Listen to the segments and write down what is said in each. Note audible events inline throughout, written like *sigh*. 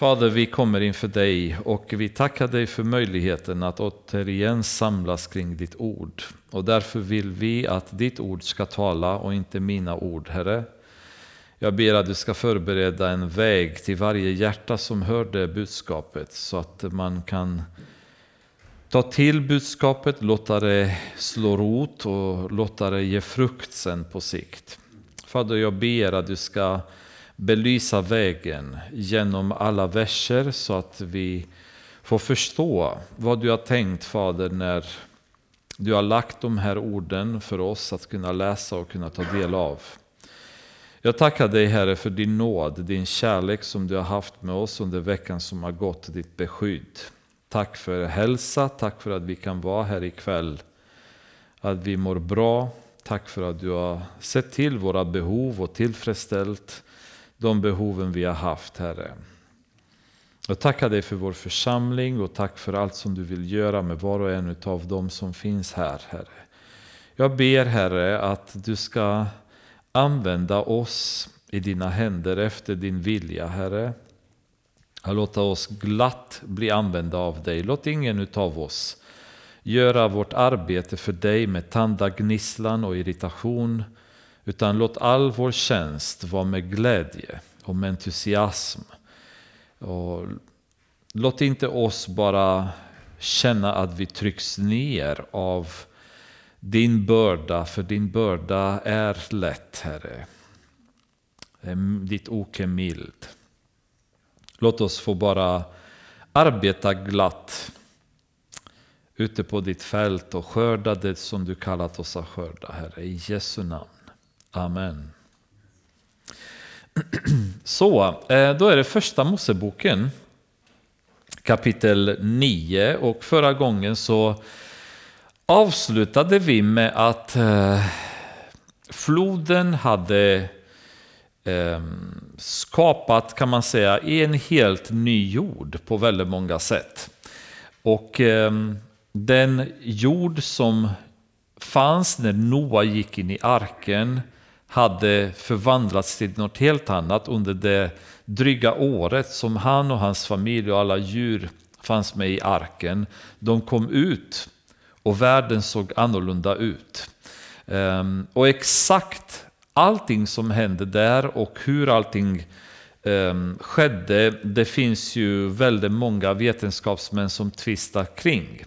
Fader, vi kommer inför dig och vi tackar dig för möjligheten att återigen samlas kring ditt ord. Och därför vill vi att ditt ord ska tala och inte mina ord, Herre. Jag ber att du ska förbereda en väg till varje hjärta som hör det budskapet så att man kan ta till budskapet, låta det slå rot och låta det ge frukt sen på sikt. Fader, jag ber att du ska belysa vägen genom alla verser så att vi får förstå vad du har tänkt Fader när du har lagt de här orden för oss att kunna läsa och kunna ta del av. Jag tackar dig Herre för din nåd, din kärlek som du har haft med oss under veckan som har gått, ditt beskydd. Tack för hälsa, tack för att vi kan vara här ikväll. Att vi mår bra. Tack för att du har sett till våra behov och tillfredsställt de behoven vi har haft, Herre. Jag tackar dig för vår församling och tack för allt som du vill göra med var och en av dem som finns här, Herre. Jag ber, Herre, att du ska använda oss i dina händer efter din vilja, Herre. Låta oss glatt bli använda av dig. Låt ingen av oss göra vårt arbete för dig med tandagnisslan och irritation. Utan låt all vår tjänst vara med glädje och med entusiasm. Och låt inte oss bara känna att vi trycks ner av din börda, för din börda är lätt, Herre. Ditt ok är mild. Låt oss få bara arbeta glatt ute på ditt fält och skörda det som du kallat oss att skörda, Herre. I Jesu namn. Amen. *clears throat* Så, eh, då är det första Moseboken, kapitel 9. Och förra gången så avslutade vi med att eh, floden hade ehm, skapat, kan man säga, en helt ny jord på väldigt många sätt. Och ehm, den jord som fanns när Noa gick in i arken hade förvandlats till något helt annat under det dryga året som han och hans familj och alla djur fanns med i arken. De kom ut och världen såg annorlunda ut. Ehm, och exakt allting som hände där och hur allting ehm, skedde, det finns ju väldigt många vetenskapsmän som tvistar kring.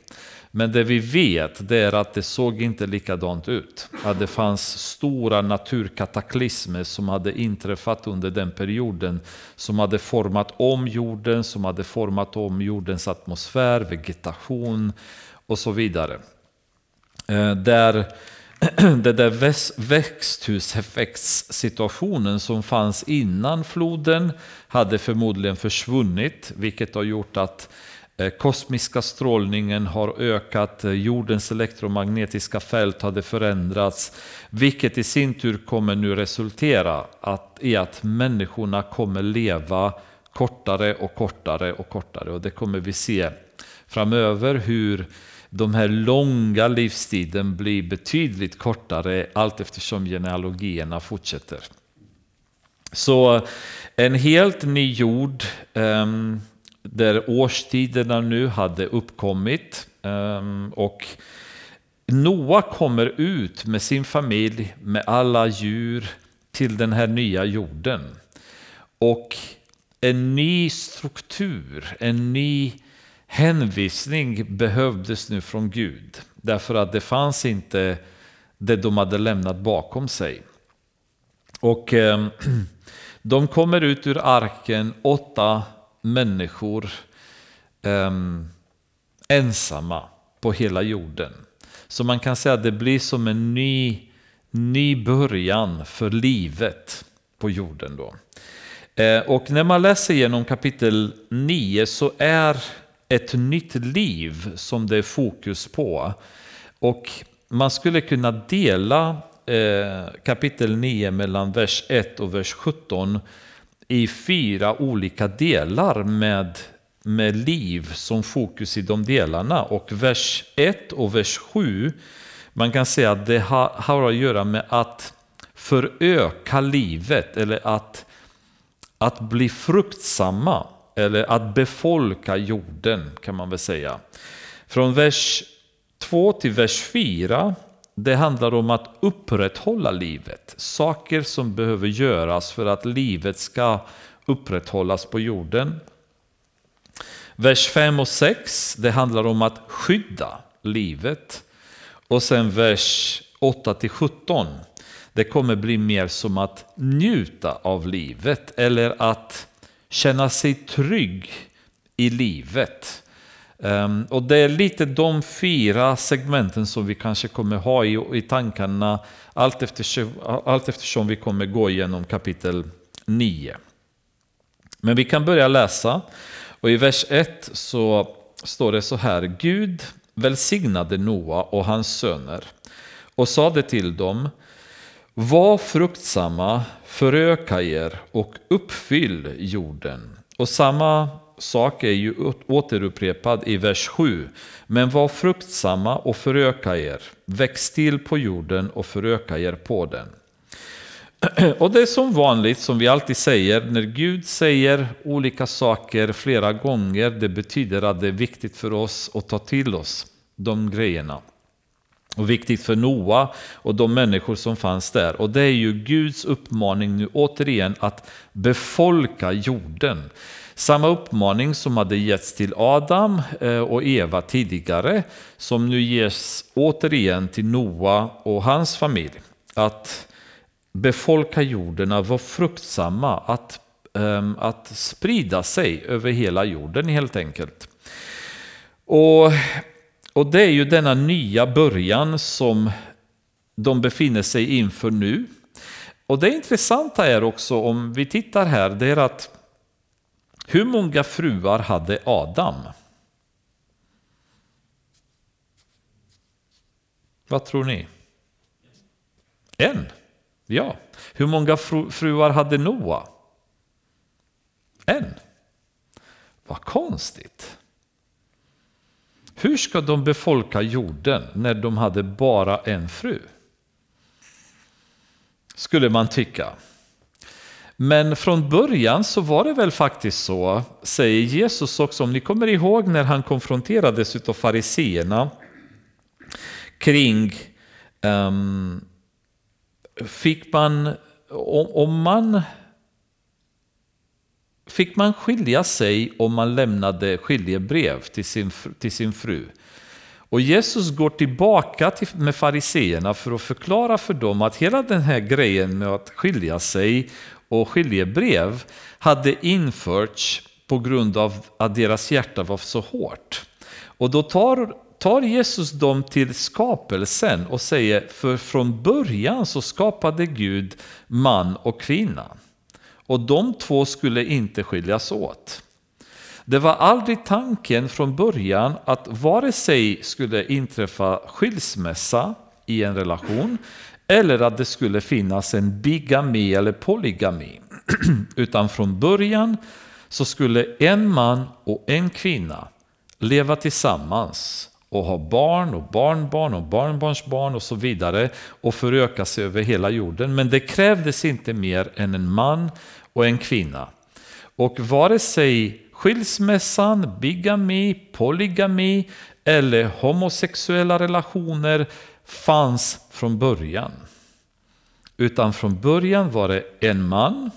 Men det vi vet det är att det såg inte likadant ut. Att det fanns stora naturkataklysmer som hade inträffat under den perioden. Som hade format om jorden, som hade format om jordens atmosfär, vegetation och så vidare. Eh, där *clears throat* det där växthuseffektssituationen som fanns innan floden hade förmodligen försvunnit, vilket har gjort att Eh, kosmiska strålningen har ökat, eh, jordens elektromagnetiska fält hade förändrats, vilket i sin tur kommer nu resultera att, i att människorna kommer leva kortare och kortare och kortare. Och det kommer vi se framöver hur de här långa livstiden blir betydligt kortare allt eftersom genealogierna fortsätter. Så eh, en helt ny jord um, där årstiderna nu hade uppkommit. Ehm, och Noa kommer ut med sin familj, med alla djur, till den här nya jorden. Och en ny struktur, en ny hänvisning behövdes nu från Gud. Därför att det fanns inte det de hade lämnat bakom sig. Och eh, *clears throat* de kommer ut ur arken, åtta människor um, ensamma på hela jorden. Så man kan säga att det blir som en ny, ny början för livet på jorden. Då. Eh, och när man läser igenom kapitel 9 så är ett nytt liv som det är fokus på. Och man skulle kunna dela eh, kapitel 9 mellan vers 1 och vers 17 i fyra olika delar med, med liv som fokus i de delarna. Och vers 1 och vers 7, man kan säga att det har, har att göra med att föröka livet eller att, att bli fruktsamma eller att befolka jorden kan man väl säga. Från vers 2 till vers 4 det handlar om att upprätthålla livet. Saker som behöver göras för att livet ska upprätthållas på jorden. Vers 5 och 6 det handlar om att skydda livet. Och sen vers 8 till 17 det kommer bli mer som att njuta av livet eller att känna sig trygg i livet. Um, och det är lite de fyra segmenten som vi kanske kommer ha i, i tankarna allt eftersom, allt eftersom vi kommer gå igenom kapitel 9. Men vi kan börja läsa och i vers 1 så står det så här. Gud välsignade Noa och hans söner och sade till dem var fruktsamma, föröka er och uppfyll jorden. Och samma sak är ju återupprepad i vers 7. Men var fruktsamma och föröka er, väx till på jorden och föröka er på den. *clears throat* Och det är som vanligt, som vi alltid säger, när Gud säger olika saker flera gånger, det betyder att det är viktigt för oss att ta till oss de grejerna. Och viktigt för Noa och de människor som fanns där. Och det är ju Guds uppmaning nu återigen att befolka jorden. Samma uppmaning som hade getts till Adam eh, och Eva tidigare, som nu ges återigen till Noa och hans familj. Att befolka jorden, att vara fruktsamma, att, ehm, att sprida sig över hela jorden helt enkelt. Och och det är ju denna nya början som de befinner sig inför nu. Och det intressanta är också om vi tittar här, det är att hur många fruar hade Adam? Vad tror ni? En? Ja. Hur många fruar hade Noa? En. Vad konstigt. Hur ska de befolka jorden när de hade bara en fru? Skulle man tycka. Men från början så var det väl faktiskt så, säger Jesus också, om ni kommer ihåg när han konfronterades av fariseerna kring um, fick man, om, om man fick man skilja sig om man lämnade skiljebrev till sin, till sin fru. Och Jesus går tillbaka till, med fariseerna för att förklara för dem att hela den här grejen med att skilja sig och skiljebrev hade införts på grund av att deras hjärta var så hårt. Och då tar, tar Jesus dem till skapelsen och säger, för från början så skapade Gud man och kvinna. Och de två skulle inte skiljas åt. Det var aldrig tanken från början att vare sig skulle inträffa skilsmässa i en relation eller att det skulle finnas en bigami eller polygami. *clears throat* Utan från början så skulle en man och en kvinna leva tillsammans och ha barn och barnbarn och barnbarnsbarn och så vidare och föröka sig över hela jorden. Men det krävdes inte mer än en man och en kvinna. Och vare sig skilsmässan, bigami, polygami eller homosexuella relationer fanns från början. Utan från början var det en man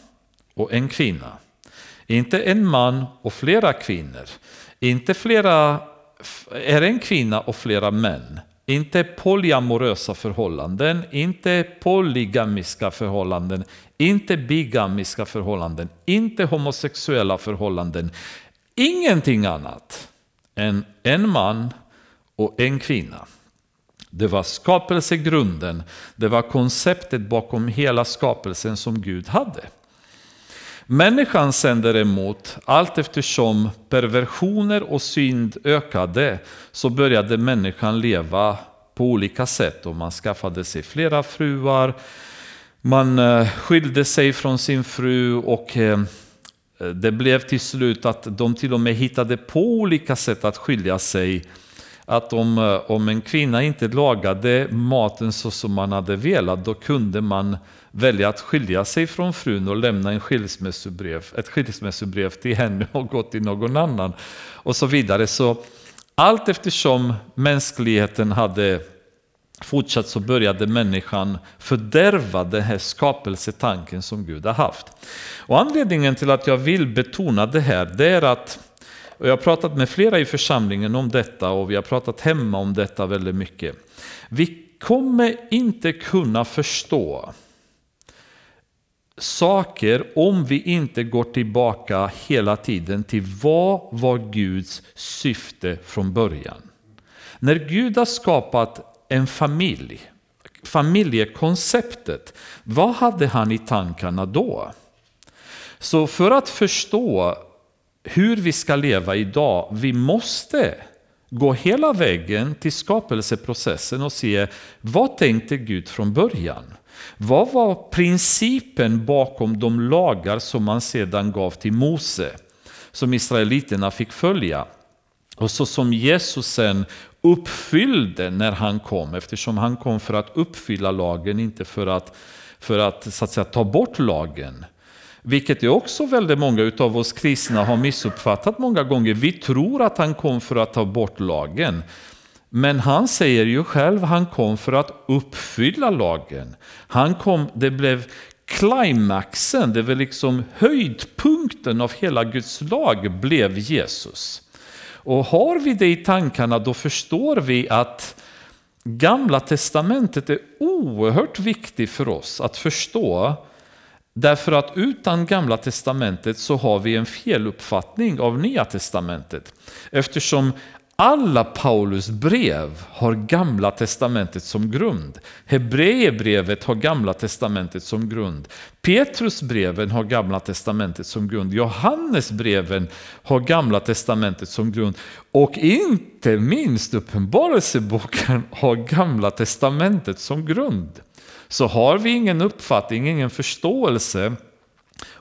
och en kvinna. Inte en man och flera kvinnor. Inte flera, är en kvinna och flera män. Inte polyamorösa förhållanden, inte polygamiska förhållanden, inte bigamiska förhållanden, inte homosexuella förhållanden. Ingenting annat än en man och en kvinna. Det var skapelsegrunden, det var konceptet bakom hela skapelsen som Gud hade. Människan sen däremot, allt eftersom perversioner och synd ökade, så började människan leva på olika sätt. Och man skaffade sig flera fruar, man eh, skilde sig från sin fru och eh, det blev till slut att de till och med hittade på olika sätt att skilja sig att om, eh, om en kvinna inte lagade maten så som man hade velat, då kunde man välja att skilja sig från frun och lämna en skilsmässobrev, ett skilsmässobrev till henne *laughs* och gå till någon annan. Och så vidare. Så allt eftersom mänskligheten hade fortsatt så började människan fördärva den här skapelsetanken som Gud har haft. Och anledningen till att jag vill betona det här, det är att och jag har pratat med flera i församlingen om detta och vi har pratat hemma om detta väldigt mycket. Vi kommer inte kunna förstå saker om vi inte går tillbaka hela tiden till vad var Guds syfte från början. När Gud har skapat en familj, familjekonceptet, vad hade han i tankarna då? Så för att förstå hur vi ska leva idag, vi måste gå hela vägen till skapelseprocessen och se vad tänkte Gud från början? Vad var principen bakom de lagar som man sedan gav till Mose, som israeliterna fick följa? Och så som Jesus sen uppfyllde när han kom, eftersom han kom för att uppfylla lagen, inte för att, för att, så att säga, ta bort lagen. Vilket är också väldigt många av oss kristna har missuppfattat många gånger. Vi tror att han kom för att ta bort lagen. Men han säger ju själv att han kom för att uppfylla lagen. Han kom, det blev klimaxen, det var liksom höjdpunkten av hela Guds lag blev Jesus. Och har vi det i tankarna då förstår vi att Gamla testamentet är oerhört viktigt för oss att förstå Därför att utan Gamla Testamentet så har vi en feluppfattning av Nya Testamentet. Eftersom alla Paulus brev har Gamla Testamentet som grund. Hebreerbrevet har Gamla Testamentet som grund. Petrusbreven har Gamla Testamentet som grund. Johannesbreven har Gamla Testamentet som grund. Och inte minst Uppenbarelseboken har Gamla Testamentet som grund. Så har vi ingen uppfattning, ingen förståelse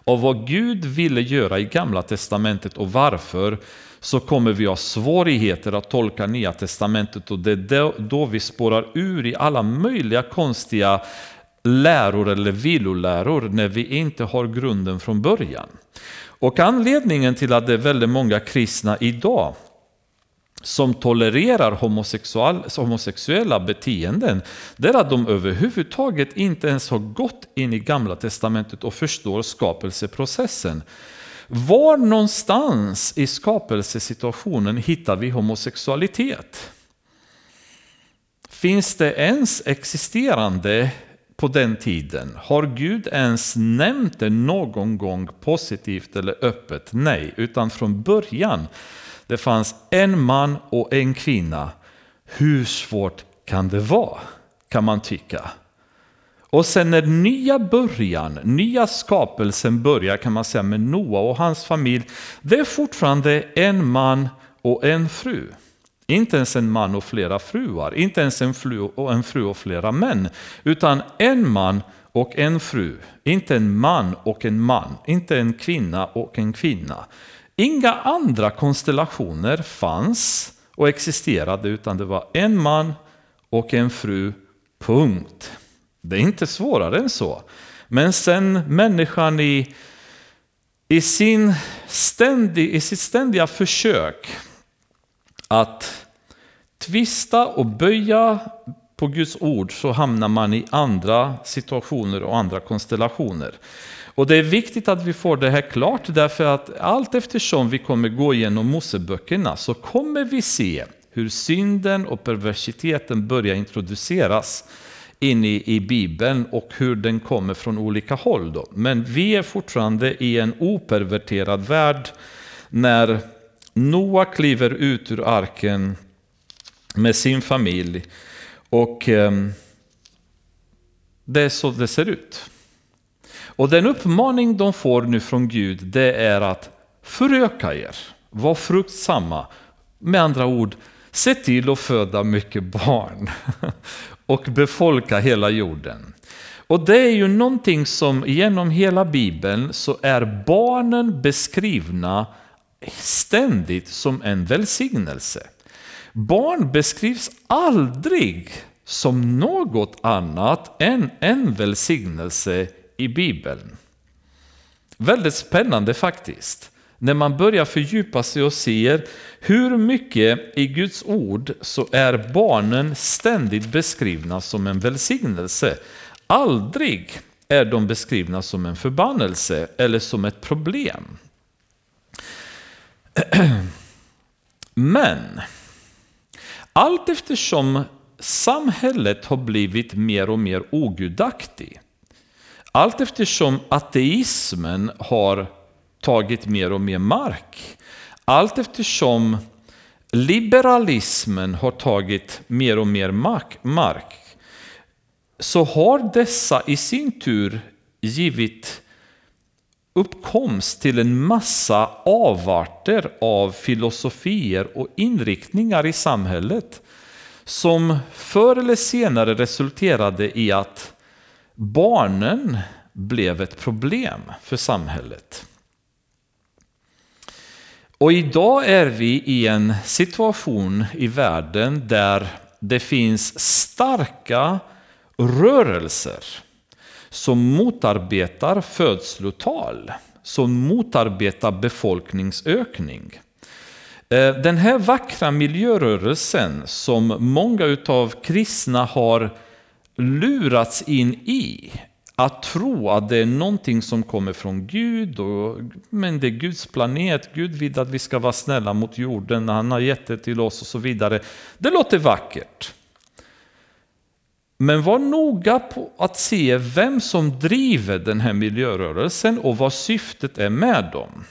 av vad Gud ville göra i Gamla Testamentet och varför så kommer vi ha svårigheter att tolka Nya Testamentet och det är då vi spårar ur i alla möjliga konstiga läror eller viloläror när vi inte har grunden från början. Och anledningen till att det är väldigt många kristna idag som tolererar homosexuella beteenden, det är att de överhuvudtaget inte ens har gått in i Gamla Testamentet och förstår skapelseprocessen. Var någonstans i skapelsesituationen hittar vi homosexualitet? Finns det ens existerande på den tiden? Har Gud ens nämnt det någon gång positivt eller öppet? Nej, utan från början det fanns en man och en kvinna. Hur svårt kan det vara? Kan man tycka. Och sen när nya början, nya skapelsen börjar kan man säga med Noa och hans familj. Det är fortfarande en man och en fru. Inte ens en man och flera fruar, inte ens en fru och, en fru och flera män. Utan en man och en fru. Inte en man och en man, inte en kvinna och en kvinna. Inga andra konstellationer fanns och existerade utan det var en man och en fru, punkt. Det är inte svårare än så. Men sen människan i, i, sin ständig, i sitt ständiga försök att tvista och böja på Guds ord så hamnar man i andra situationer och andra konstellationer. Och det är viktigt att vi får det här klart därför att allt eftersom vi kommer gå igenom Moseböckerna så kommer vi se hur synden och perversiteten börjar introduceras in i, i Bibeln och hur den kommer från olika håll. Då. Men vi är fortfarande i en operverterad värld när Noa kliver ut ur arken med sin familj och eh, det är så det ser ut. Och den uppmaning de får nu från Gud det är att föröka er, var fruktsamma. Med andra ord, se till att föda mycket barn *laughs* och befolka hela jorden. Och det är ju någonting som genom hela Bibeln så är barnen beskrivna ständigt som en välsignelse. Barn beskrivs aldrig som något annat än en välsignelse i Bibeln. Väldigt spännande faktiskt. När man börjar fördjupa sig och ser hur mycket i Guds ord så är barnen ständigt beskrivna som en välsignelse. Aldrig är de beskrivna som en förbannelse eller som ett problem. *clears throat* Men allt eftersom samhället har blivit mer och mer ogudaktigt, allt eftersom ateismen har tagit mer och mer mark, allt eftersom liberalismen har tagit mer och mer mark, så har dessa i sin tur givit uppkomst till en massa avarter av filosofier och inriktningar i samhället som förr eller senare resulterade i att barnen blev ett problem för samhället. Och idag är vi i en situation i världen där det finns starka rörelser som motarbetar födslotal, som motarbetar befolkningsökning. Eh, den här vackra miljörörelsen som många av kristna har lurats in i, att tro att det är någonting som kommer från Gud, och, men det är Guds planet, Gud vill att vi ska vara snälla mot jorden, han har gett det till oss och så vidare. Det låter vackert. Men var noga på att se vem som driver den här miljörörelsen och vad syftet är med dem.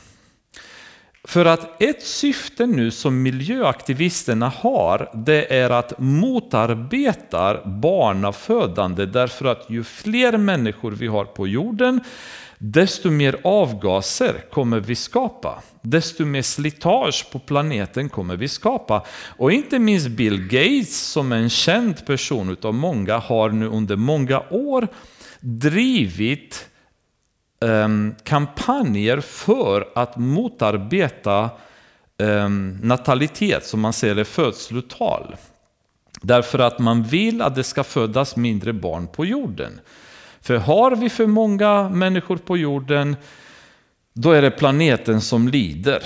För att ett syfte nu som miljöaktivisterna har, det är att motarbeta barnafödande därför att ju fler människor vi har på jorden, desto mer avgaser kommer vi skapa. Desto mer slitage på planeten kommer vi skapa. Och inte minst Bill Gates som är en känd person utav många har nu under många år drivit Ehm, kampanjer för att motarbeta ehm, natalitet, som man säger, födslotal. Därför att man vill att det ska födas mindre barn på jorden. För har vi för många människor på jorden, då är det planeten som lider.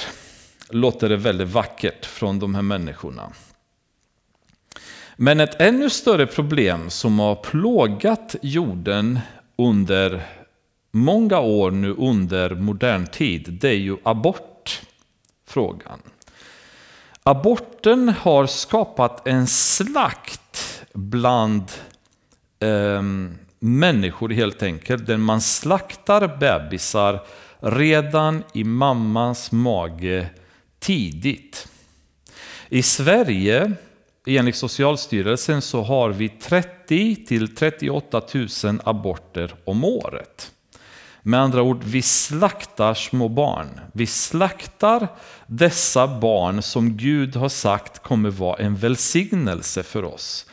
Låter det väldigt vackert från de här människorna. Men ett ännu större problem som har plågat jorden under många år nu under modern tid, det är ju abortfrågan. Aborten har skapat en slakt bland eh, människor helt enkelt, där man slaktar bebisar redan i mammans mage tidigt. I Sverige, enligt Socialstyrelsen, så har vi 30 till 38 000 aborter om året. Med andra ord, vi slaktar små barn. Vi slaktar dessa barn som Gud har sagt kommer vara en välsignelse för oss.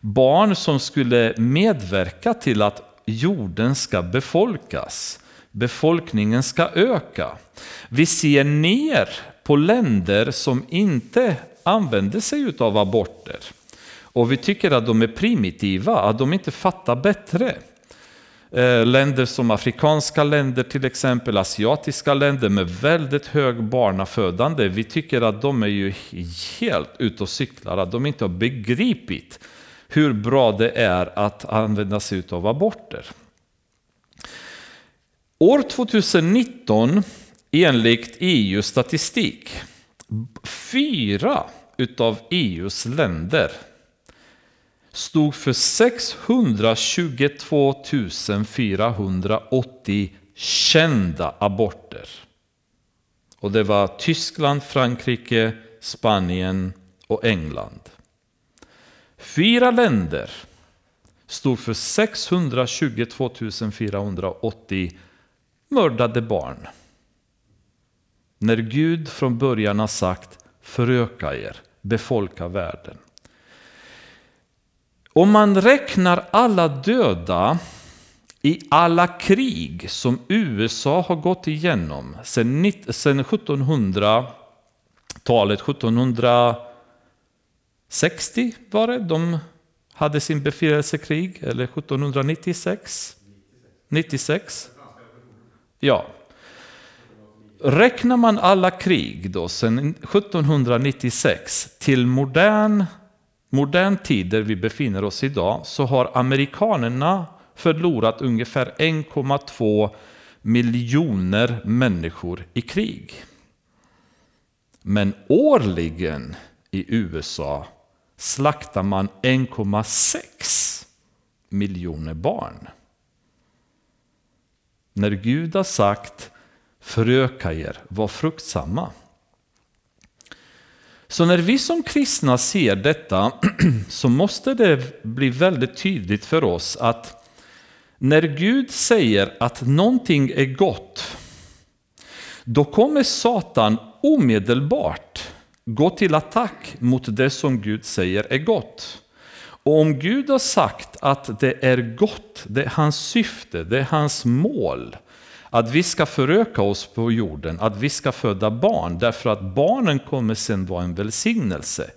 Barn som skulle medverka till att jorden ska befolkas. Befolkningen ska öka. Vi ser ner på länder som inte använder sig av aborter. Och vi tycker att de är primitiva, att de inte fattar bättre. Eh, länder som afrikanska länder till exempel, asiatiska länder med väldigt hög barnafödande. Vi tycker att de är ju helt ute och cyklar, att de inte har begripit hur bra det är att använda sig av aborter. År 2019, enligt EU-statistik, fyra utav EUs länder stod för 622 480 kända aborter. Och det var Tyskland, Frankrike, Spanien och England. Fyra länder stod för 622 480 mördade barn. När Gud från början har sagt föröka er, befolka världen. Om man räknar alla döda i alla krig som USA har gått igenom sedan 1700-talet, 1760 var det de hade sin befrielsekrig, eller 1796? 96? Ja. Räknar man alla krig då sedan 1796 till modern, modern tid där vi befinner oss idag så har amerikanerna förlorat ungefär 1,2 miljoner människor i krig. Men årligen i USA slaktar man 1,6 miljoner barn. När Gud har sagt föröka er, var fruktsamma. Så när vi som kristna ser detta *clears throat* så måste det bli väldigt tydligt för oss att när Gud säger att någonting är gott, då kommer Satan omedelbart gå till attack mot det som Gud säger är gott. Och om Gud har sagt att det är gott, det är hans syfte, det är hans mål, att vi ska föröka oss på jorden, att vi ska föda barn, därför att barnen kommer sen vara en välsignelse.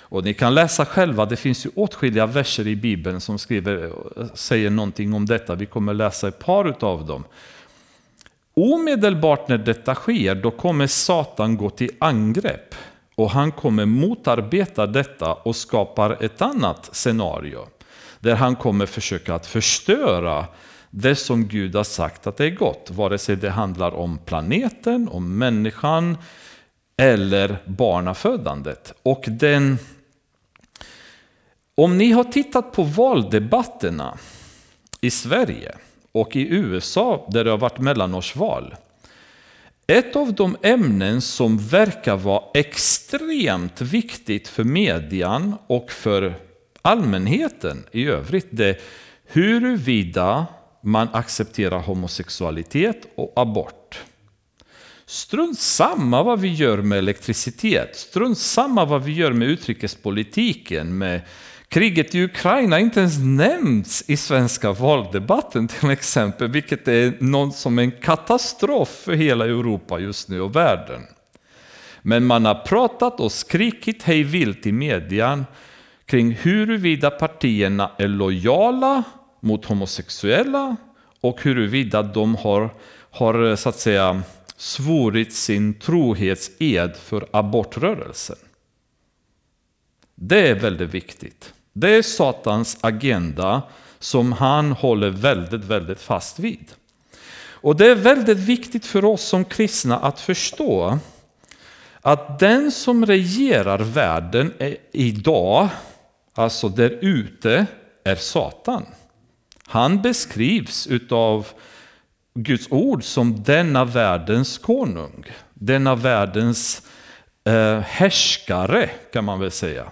Och ni kan läsa själva, det finns ju åtskilliga verser i Bibeln som skriver, säger någonting om detta. Vi kommer läsa ett par av dem. Omedelbart när detta sker, då kommer Satan gå till angrepp. Och han kommer motarbeta detta och skapar ett annat scenario. Där han kommer försöka att förstöra det som Gud har sagt att det är gott. Vare sig det handlar om planeten, om människan eller barnafödandet. Och den, om ni har tittat på valdebatterna i Sverige och i USA där det har varit mellanårsval. Ett av de ämnen som verkar vara extremt viktigt för median och för allmänheten i övrigt, det är huruvida man accepterar homosexualitet och abort. Strunt samma vad vi gör med elektricitet, strunt samma vad vi gör med utrikespolitiken, med kriget i Ukraina inte ens nämns i svenska valdebatten till exempel, vilket är något som en katastrof för hela Europa just nu och världen. Men man har pratat och skrikit hej vilt i median kring huruvida partierna är lojala mot homosexuella och huruvida de har, har eh, så att säga svurit sin trohetsed för abortrörelsen. Det är väldigt viktigt. Det är Satans agenda som han håller väldigt, väldigt fast vid. Och det är väldigt viktigt för oss som kristna att förstå att den som regerar världen idag, alltså där ute, är Satan. Han beskrivs av Guds ord som denna världens konung, denna världens eh, härskare kan man väl säga.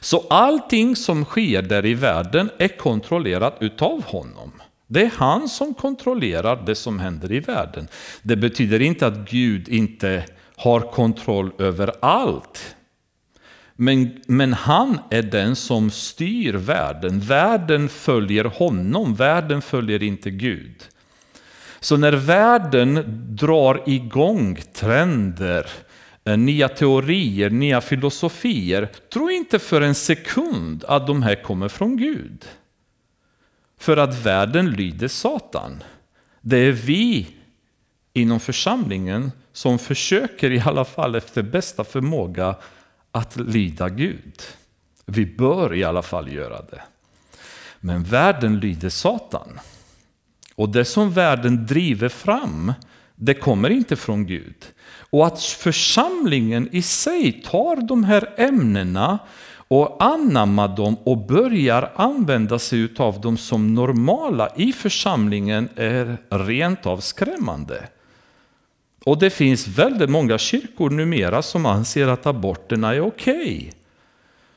Så allting som sker där i världen är kontrollerat utav honom. Det är han som kontrollerar det som händer i världen. Det betyder inte att Gud inte har kontroll över allt. Men, men han är den som styr världen. Världen följer honom, världen följer inte Gud. Så när världen drar igång trender, eh, nya teorier, nya filosofier. Tro inte för en sekund att de här kommer från Gud. För att världen lyder Satan. Det är vi inom församlingen som försöker i alla fall efter bästa förmåga att lyda Gud. Vi bör i alla fall göra det. Men världen lyder Satan. Och det som världen driver fram, det kommer inte från Gud. Och att församlingen i sig tar de här ämnena och anammar dem och börjar använda sig av dem som normala i församlingen är rent av skrämmande. Och det finns väldigt många kyrkor numera som anser att aborterna är okej. Okay,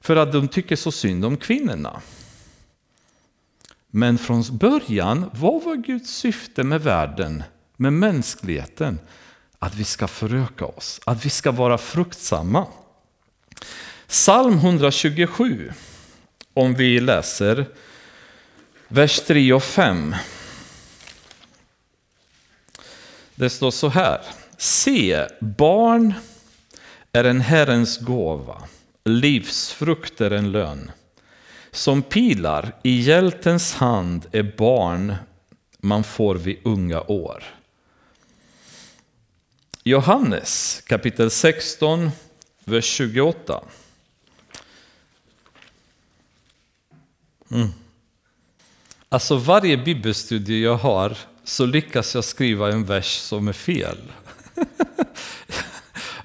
för att de tycker så synd om kvinnorna. Men från början, vad var Guds syfte med världen, med mänskligheten? att vi ska föröka oss, att vi ska vara fruktsamma. Psalm 127, om vi läser vers 3 och 5. Det står så här. Se, barn är en Herrens gåva. livsfrukt är en lön. Som pilar i hjältens hand är barn man får vid unga år. Johannes kapitel 16, vers 28. Mm. Alltså varje bibelstudie jag har så lyckas jag skriva en vers som är fel. *laughs*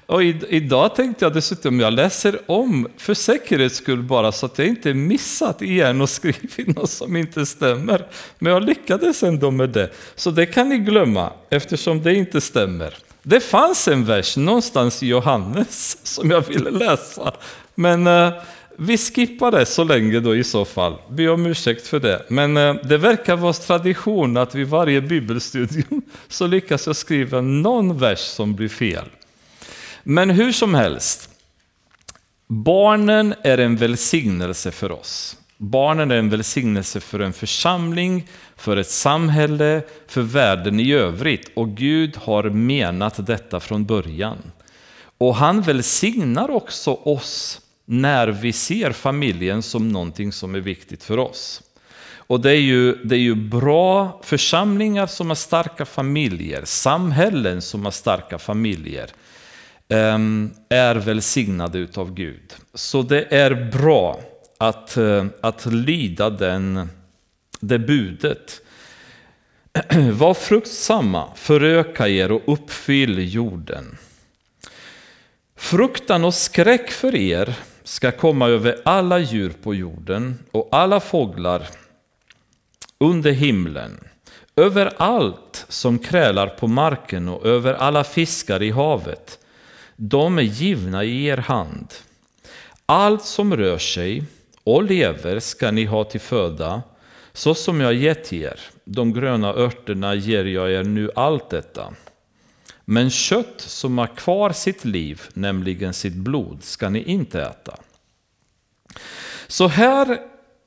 Och idag tänkte jag dessutom, jag läser om för säkerhets skull bara så att jag inte missat igen och *laughs* skrivit något som inte stämmer. Men jag lyckades ändå med det. Så det kan ni glömma eftersom det inte stämmer. Det fanns en vers någonstans i Johannes *laughs* som jag ville läsa. Men uh, vi skippar det så länge då i så fall. Be om ursäkt för det. Men eh, det verkar vara tradition att vid varje bibelstudium *laughs* så lyckas jag skriva någon vers som blir fel. Men hur som helst, barnen är en välsignelse för oss. Barnen är en välsignelse för en församling, för ett samhälle, för världen i övrigt. Och Gud har menat detta från början. Och han välsignar också oss när vi ser familjen som någonting som är viktigt för oss. Och det är, ju, det är ju bra församlingar som har starka familjer, samhällen som har starka familjer. Ehm, är välsignade utav Gud. Så det är bra att, eh, att lyda den, det budet. *clears throat* Var fruktsamma, föröka er och uppfyll jorden. Fruktan och skräck för er ska komma över alla djur på jorden och alla fåglar under himlen, över allt som krälar på marken och över alla fiskar i havet. De är givna i er hand. Allt som rör sig och lever ska ni ha till föda, så som jag gett er. De gröna örterna ger jag er nu allt detta. Men kött som har kvar sitt liv, nämligen sitt blod, ska ni inte äta. Så här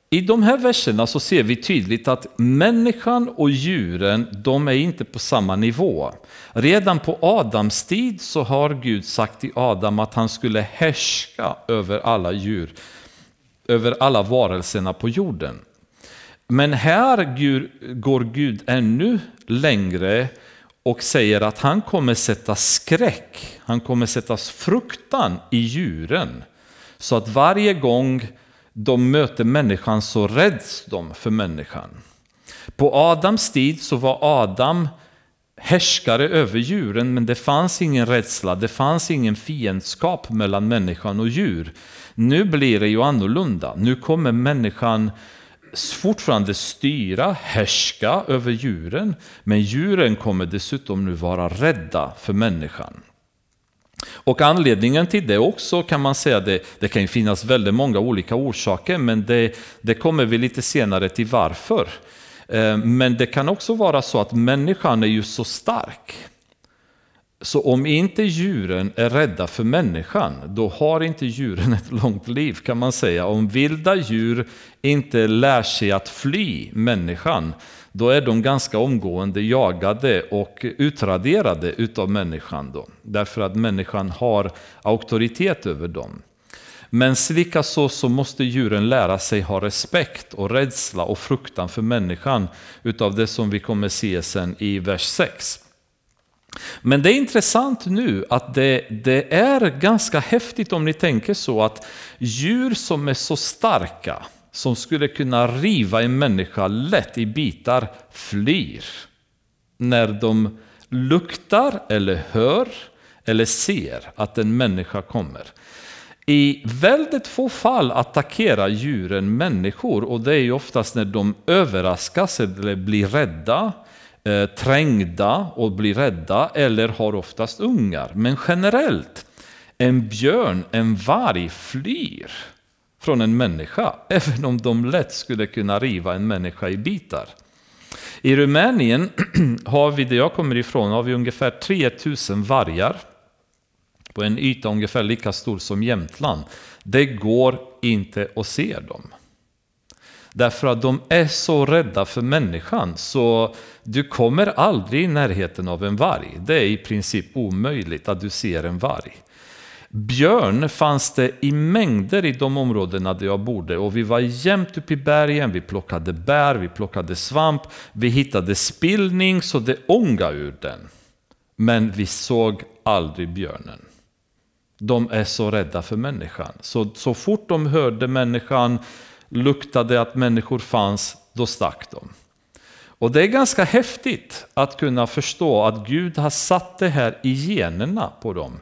i de här verserna så ser vi tydligt att människan och djuren, de är inte på samma nivå. Redan på Adams tid så har Gud sagt till Adam att han skulle härska över alla djur, över alla varelserna på jorden. Men här går Gud ännu längre och säger att han kommer sätta skräck, han kommer sätta fruktan i djuren. Så att varje gång de möter människan så rädds de för människan. På Adams tid så var Adam härskare över djuren men det fanns ingen rädsla, det fanns ingen fiendskap mellan människan och djur. Nu blir det ju annorlunda. Nu kommer människan fortfarande styra, härska över djuren men djuren kommer dessutom nu vara rädda för människan. Och anledningen till det också kan man säga, det, det kan ju finnas väldigt många olika orsaker, men det, det kommer vi lite senare till varför. Eh, men det kan också vara så att människan är ju så stark. Så om inte djuren är rädda för människan, då har inte djuren ett långt liv kan man säga. Om vilda djur inte lär sig att fly människan, då är de ganska omgående jagade och utraderade utav människan. Då, därför att människan har auktoritet över dem. Men likaså så måste djuren lära sig ha respekt och rädsla och fruktan för människan utav det som vi kommer se sen i vers 6. Men det är intressant nu att det, det är ganska häftigt om ni tänker så att djur som är så starka som skulle kunna riva en människa lätt i bitar flyr när de luktar eller hör eller ser att en människa kommer. I väldigt få fall attackerar djuren människor och det är ju oftast när de överraskas eller blir rädda, eh, trängda och blir rädda eller har oftast ungar. Men generellt, en björn, en varg flyr från en människa, *laughs* även om de lätt skulle kunna riva en människa i bitar. I Rumänien *clears throat* har vi, där jag kommer ifrån, har vi ungefär 3000 vargar på en yta ungefär lika stor som Jämtland. Det går inte att se dem. Därför att de är så rädda för människan så du kommer aldrig i närheten av en varg. Det är i princip omöjligt att du ser en varg. Björn fanns det i mängder i de områdena där jag bodde och vi var jämt uppe i bergen, vi plockade bär, vi plockade svamp, vi hittade spillning så det ångade ur den. Men vi såg aldrig björnen. De är så rädda för människan. Så, så fort de hörde människan, luktade att människor fanns, då stack de. Och det är ganska häftigt att kunna förstå att Gud har satt det här i generna på dem.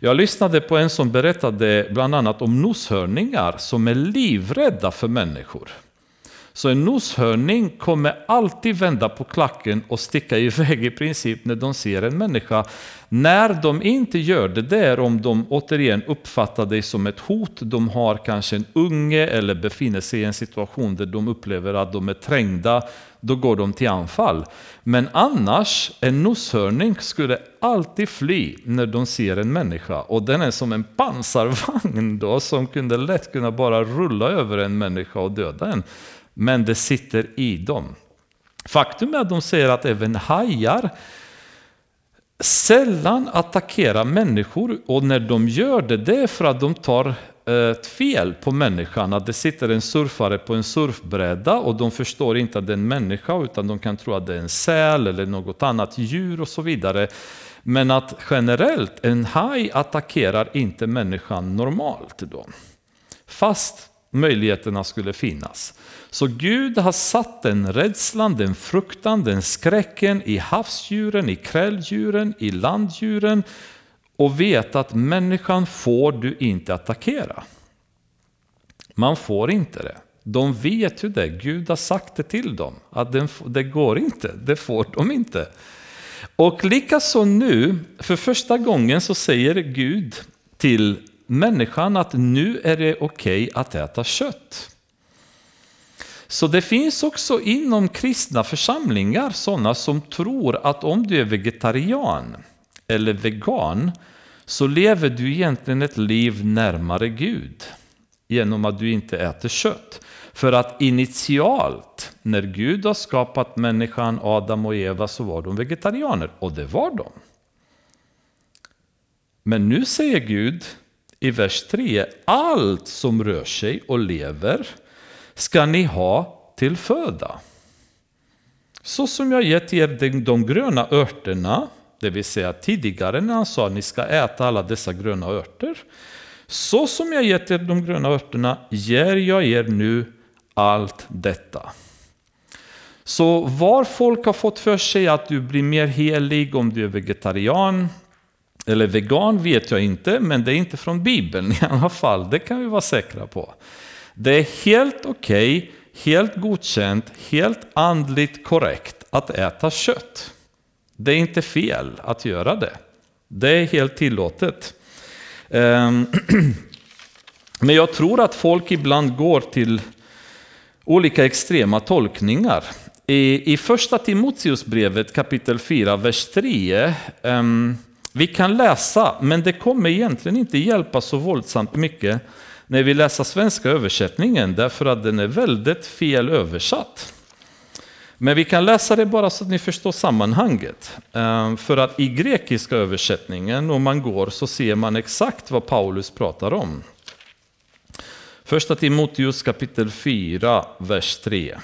Jag lyssnade på en som berättade bland annat om noshörningar som är livrädda för människor. Så en noshörning kommer alltid vända på klacken och sticka iväg i princip när de ser en människa. När de inte gör det det är om de återigen uppfattar dig som ett hot, de har kanske en unge eller befinner sig i en situation där de upplever att de är trängda, då går de till anfall. Men annars, en noshörning skulle alltid fly när de ser en människa. Och den är som en pansarvagn då, som kunde lätt kunna bara rulla över en människa och döda en men det sitter i dem. Faktum är att de säger att även hajar sällan attackerar människor och när de gör det, det är för att de tar eh, ett fel på människan. Att det sitter en surfare på en surfbräda och de förstår inte att det är en människa utan de kan tro att det är en säl eller något annat djur och så vidare. Men att generellt, en haj attackerar inte människan normalt då. Fast möjligheterna skulle finnas. Så Gud har satt den rädslan, den fruktan, den skräcken i havsdjuren, i kräldjuren, i landdjuren och vet att människan får du inte attackera. Man får inte det. De vet ju det, Gud har sagt det till dem, att det går inte, det får de inte. Och likaså nu, för första gången så säger Gud till människan att nu är det okej okay att äta kött. Så det finns också inom kristna församlingar sådana som tror att om du är vegetarian eller vegan så lever du egentligen ett liv närmare Gud genom att du inte äter kött. För att initialt, när Gud har skapat människan, Adam och Eva, så var de vegetarianer. Och det var de. Men nu säger Gud i vers 3, allt som rör sig och lever ska ni ha till föda. Så som jag gett er de gröna örterna, det vill säga tidigare när han sa att ni ska äta alla dessa gröna örter. Så som jag gett er de gröna örterna ger jag er nu allt detta. Så var folk har fått för sig att du blir mer helig om du är vegetarian eller vegan vet jag inte, men det är inte från Bibeln i alla fall. Det kan vi vara säkra på. Det är helt okej, okay, helt godkänt, helt andligt korrekt att äta kött. Det är inte fel att göra det. Det är helt tillåtet. Ehm, *clears throat* men jag tror att folk ibland går till olika extrema tolkningar. I, i första Timoteusbrevet kapitel 4, vers 3 ehm, vi kan läsa, men det kommer egentligen inte hjälpa så våldsamt mycket när vi läser svenska översättningen, därför att den är väldigt fel översatt. Men vi kan läsa det bara så att ni förstår sammanhanget. Eh, för att i grekiska översättningen, om man går, så ser man exakt vad Paulus pratar om. Första Timoteus kapitel 4, vers 3.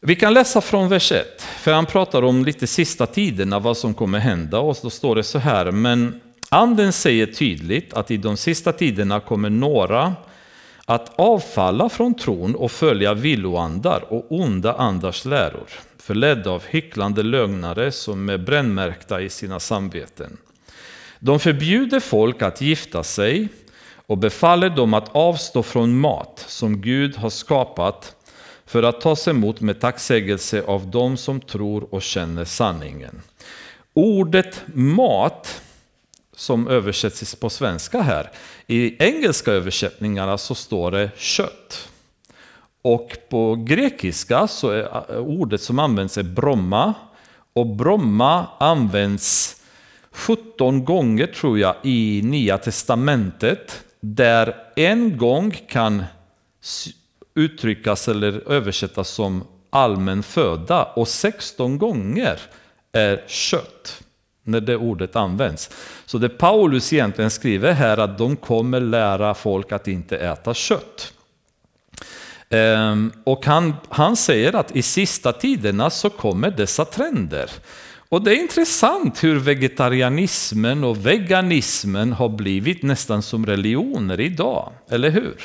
Vi kan läsa från vers 1, för han pratar om lite sista tiderna, vad som kommer hända. Och då står det så här, men anden säger tydligt att i de sista tiderna kommer några att avfalla från tron och följa villoandar och onda andars läror, förledda av hycklande lögnare som är brännmärkta i sina samveten. De förbjuder folk att gifta sig och befaller dem att avstå från mat som Gud har skapat för att tas emot med tacksägelse av dem som tror och känner sanningen. Ordet mat, som översätts på svenska här, i engelska översättningarna så står det kött. Och på grekiska så är eh, ordet som används är bromma. Och bromma används 17 gånger tror jag i Nya Testamentet. Där en gång kan uttryckas eller översättas som allmän föda och 16 gånger är kött när det ordet används. Så det Paulus egentligen skriver här att de kommer lära folk att inte äta kött. Ehm, och han, han säger att i sista tiderna så kommer dessa trender. Och det är intressant hur vegetarianismen och veganismen har blivit nästan som religioner idag, eller hur?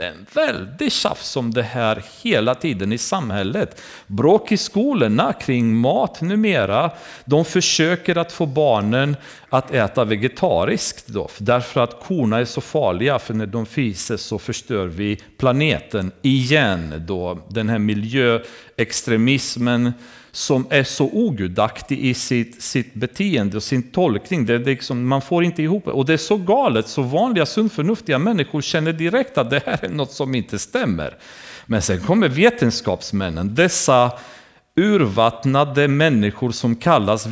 Det är en väldig tjafs om det här hela tiden i samhället. Bråk i skolorna kring mat numera. De försöker att få barnen att äta vegetariskt då, därför att korna är så farliga, för när de fiser så förstör vi planeten igen. Då. Den här miljöextremismen som är så ogudaktig i sitt, sitt beteende och sin tolkning. Det är liksom, man får inte ihop det. Och det är så galet, så vanliga sundförnuftiga människor känner direkt att det här är något som inte stämmer. Men sen kommer vetenskapsmännen, dessa urvattnade människor som kallas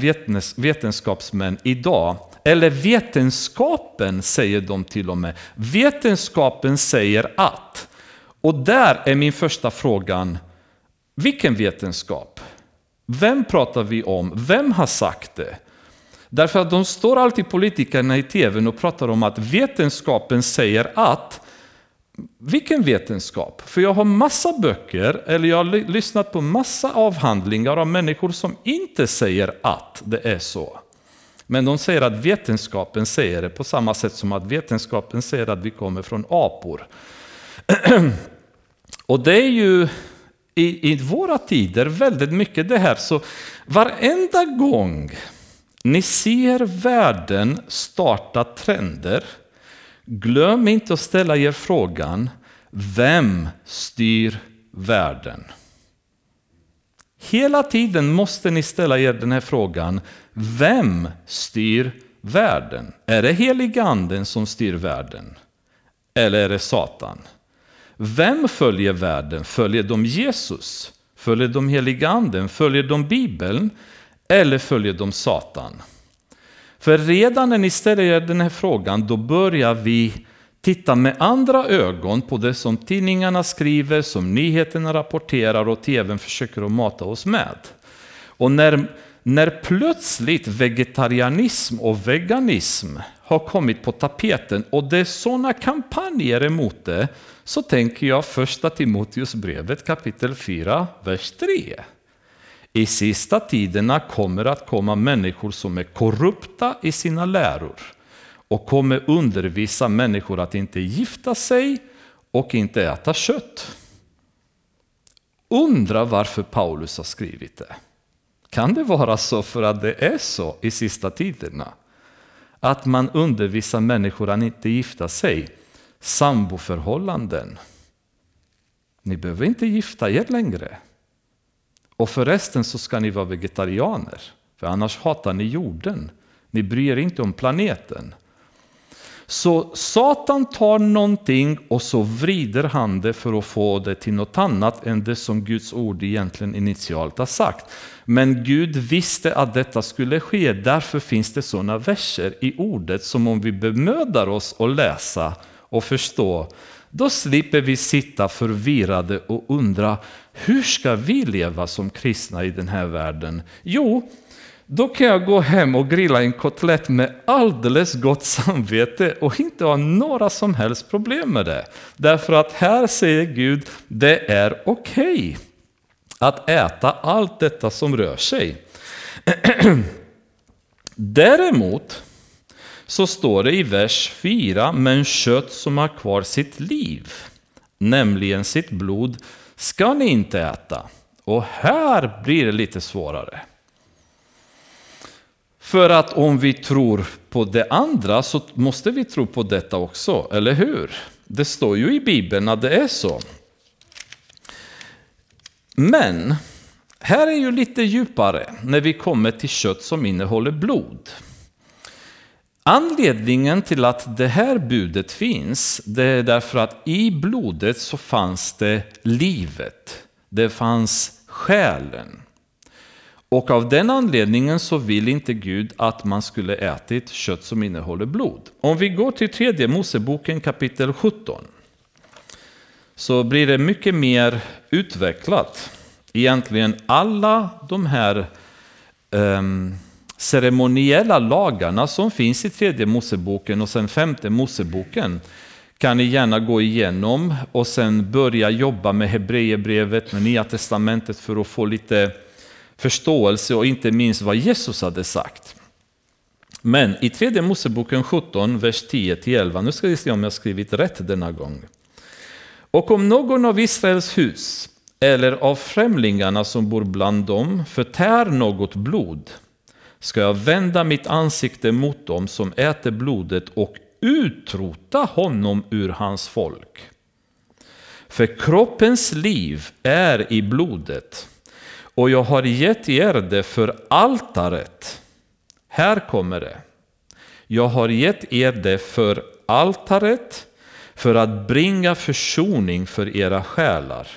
vetenskapsmän idag. Eller vetenskapen säger de till och med. Vetenskapen säger att. Och där är min första fråga, vilken vetenskap? Vem pratar vi om? Vem har sagt det? Därför att de står alltid politikerna i tvn och pratar om att vetenskapen säger att vilken vetenskap? För jag har massa böcker, eller jag har lyssnat på massa avhandlingar av människor som inte säger att det är så. Men de säger att vetenskapen säger det på samma sätt som att vetenskapen säger att vi kommer från apor. *clears throat* Och det är ju i, i våra tider väldigt mycket det här. Så varenda gång ni ser världen starta trender, glöm inte att ställa er frågan, vem styr världen? Hela tiden måste ni ställa er den här frågan, vem styr världen? Är det heliganden som styr världen? Eller är det Satan? Vem följer världen? Följer de Jesus? Följer de heliga anden? Följer de Bibeln? Eller följer de Satan? För redan när ni ställer er den här frågan, då börjar vi titta med andra ögon på det som tidningarna skriver, som nyheterna rapporterar och tvn försöker att mata oss med. Och när, när plötsligt vegetarianism och veganism har kommit på tapeten och det är sådana kampanjer emot det, så tänker jag första Timoteusbrevet kapitel 4, vers 3. I sista tiderna kommer att komma människor som är korrupta i sina läror och kommer undervisa människor att inte gifta sig och inte äta kött. Undra varför Paulus har skrivit det. Kan det vara så för att det är så i sista tiderna? Att man undervisar människor att inte gifta sig samboförhållanden. Ni behöver inte gifta er längre. Och förresten så ska ni vara vegetarianer, för annars hatar ni jorden. Ni bryr er inte om planeten. Så Satan tar någonting och så vrider han det för att få det till något annat än det som Guds ord egentligen initialt har sagt. Men Gud visste att detta skulle ske, därför finns det sådana verser i ordet som om vi bemödar oss att läsa och förstå, då slipper vi sitta förvirrade och undra hur ska vi leva som kristna i den här världen? Jo, då kan jag gå hem och grilla en kotlett med alldeles gott samvete och inte ha några som helst problem med det. Därför att här säger Gud, det är okej okay att äta allt detta som rör sig. *clears throat* Däremot så står det i vers 4, men kött som har kvar sitt liv, nämligen sitt blod, ska ni inte äta. Och här blir det lite svårare. För att om vi tror på det andra så måste vi tro på detta också, eller hur? Det står ju i Bibeln att det är så. Men här är ju lite djupare när vi kommer till kött som innehåller blod. Anledningen till att det här budet finns, det är därför att i blodet så fanns det livet. Det fanns själen. Och av den anledningen så vill inte Gud att man skulle ätit kött som innehåller blod. Om vi går till tredje Moseboken kapitel 17 så blir det mycket mer utvecklat. Egentligen alla de här um, ceremoniella lagarna som finns i tredje Moseboken och sen femte Moseboken kan ni gärna gå igenom och sen börja jobba med Hebreerbrevet, med Nya Testamentet för att få lite förståelse och inte minst vad Jesus hade sagt. Men i tredje Moseboken 17, vers 10-11, nu ska vi se om jag skrivit rätt denna gång. Och om någon av Israels hus eller av främlingarna som bor bland dem förtär något blod ska jag vända mitt ansikte mot dem som äter blodet och utrota honom ur hans folk. För kroppens liv är i blodet och jag har gett er det för altaret. Här kommer det. Jag har gett er det för altaret för att bringa försoning för era själar.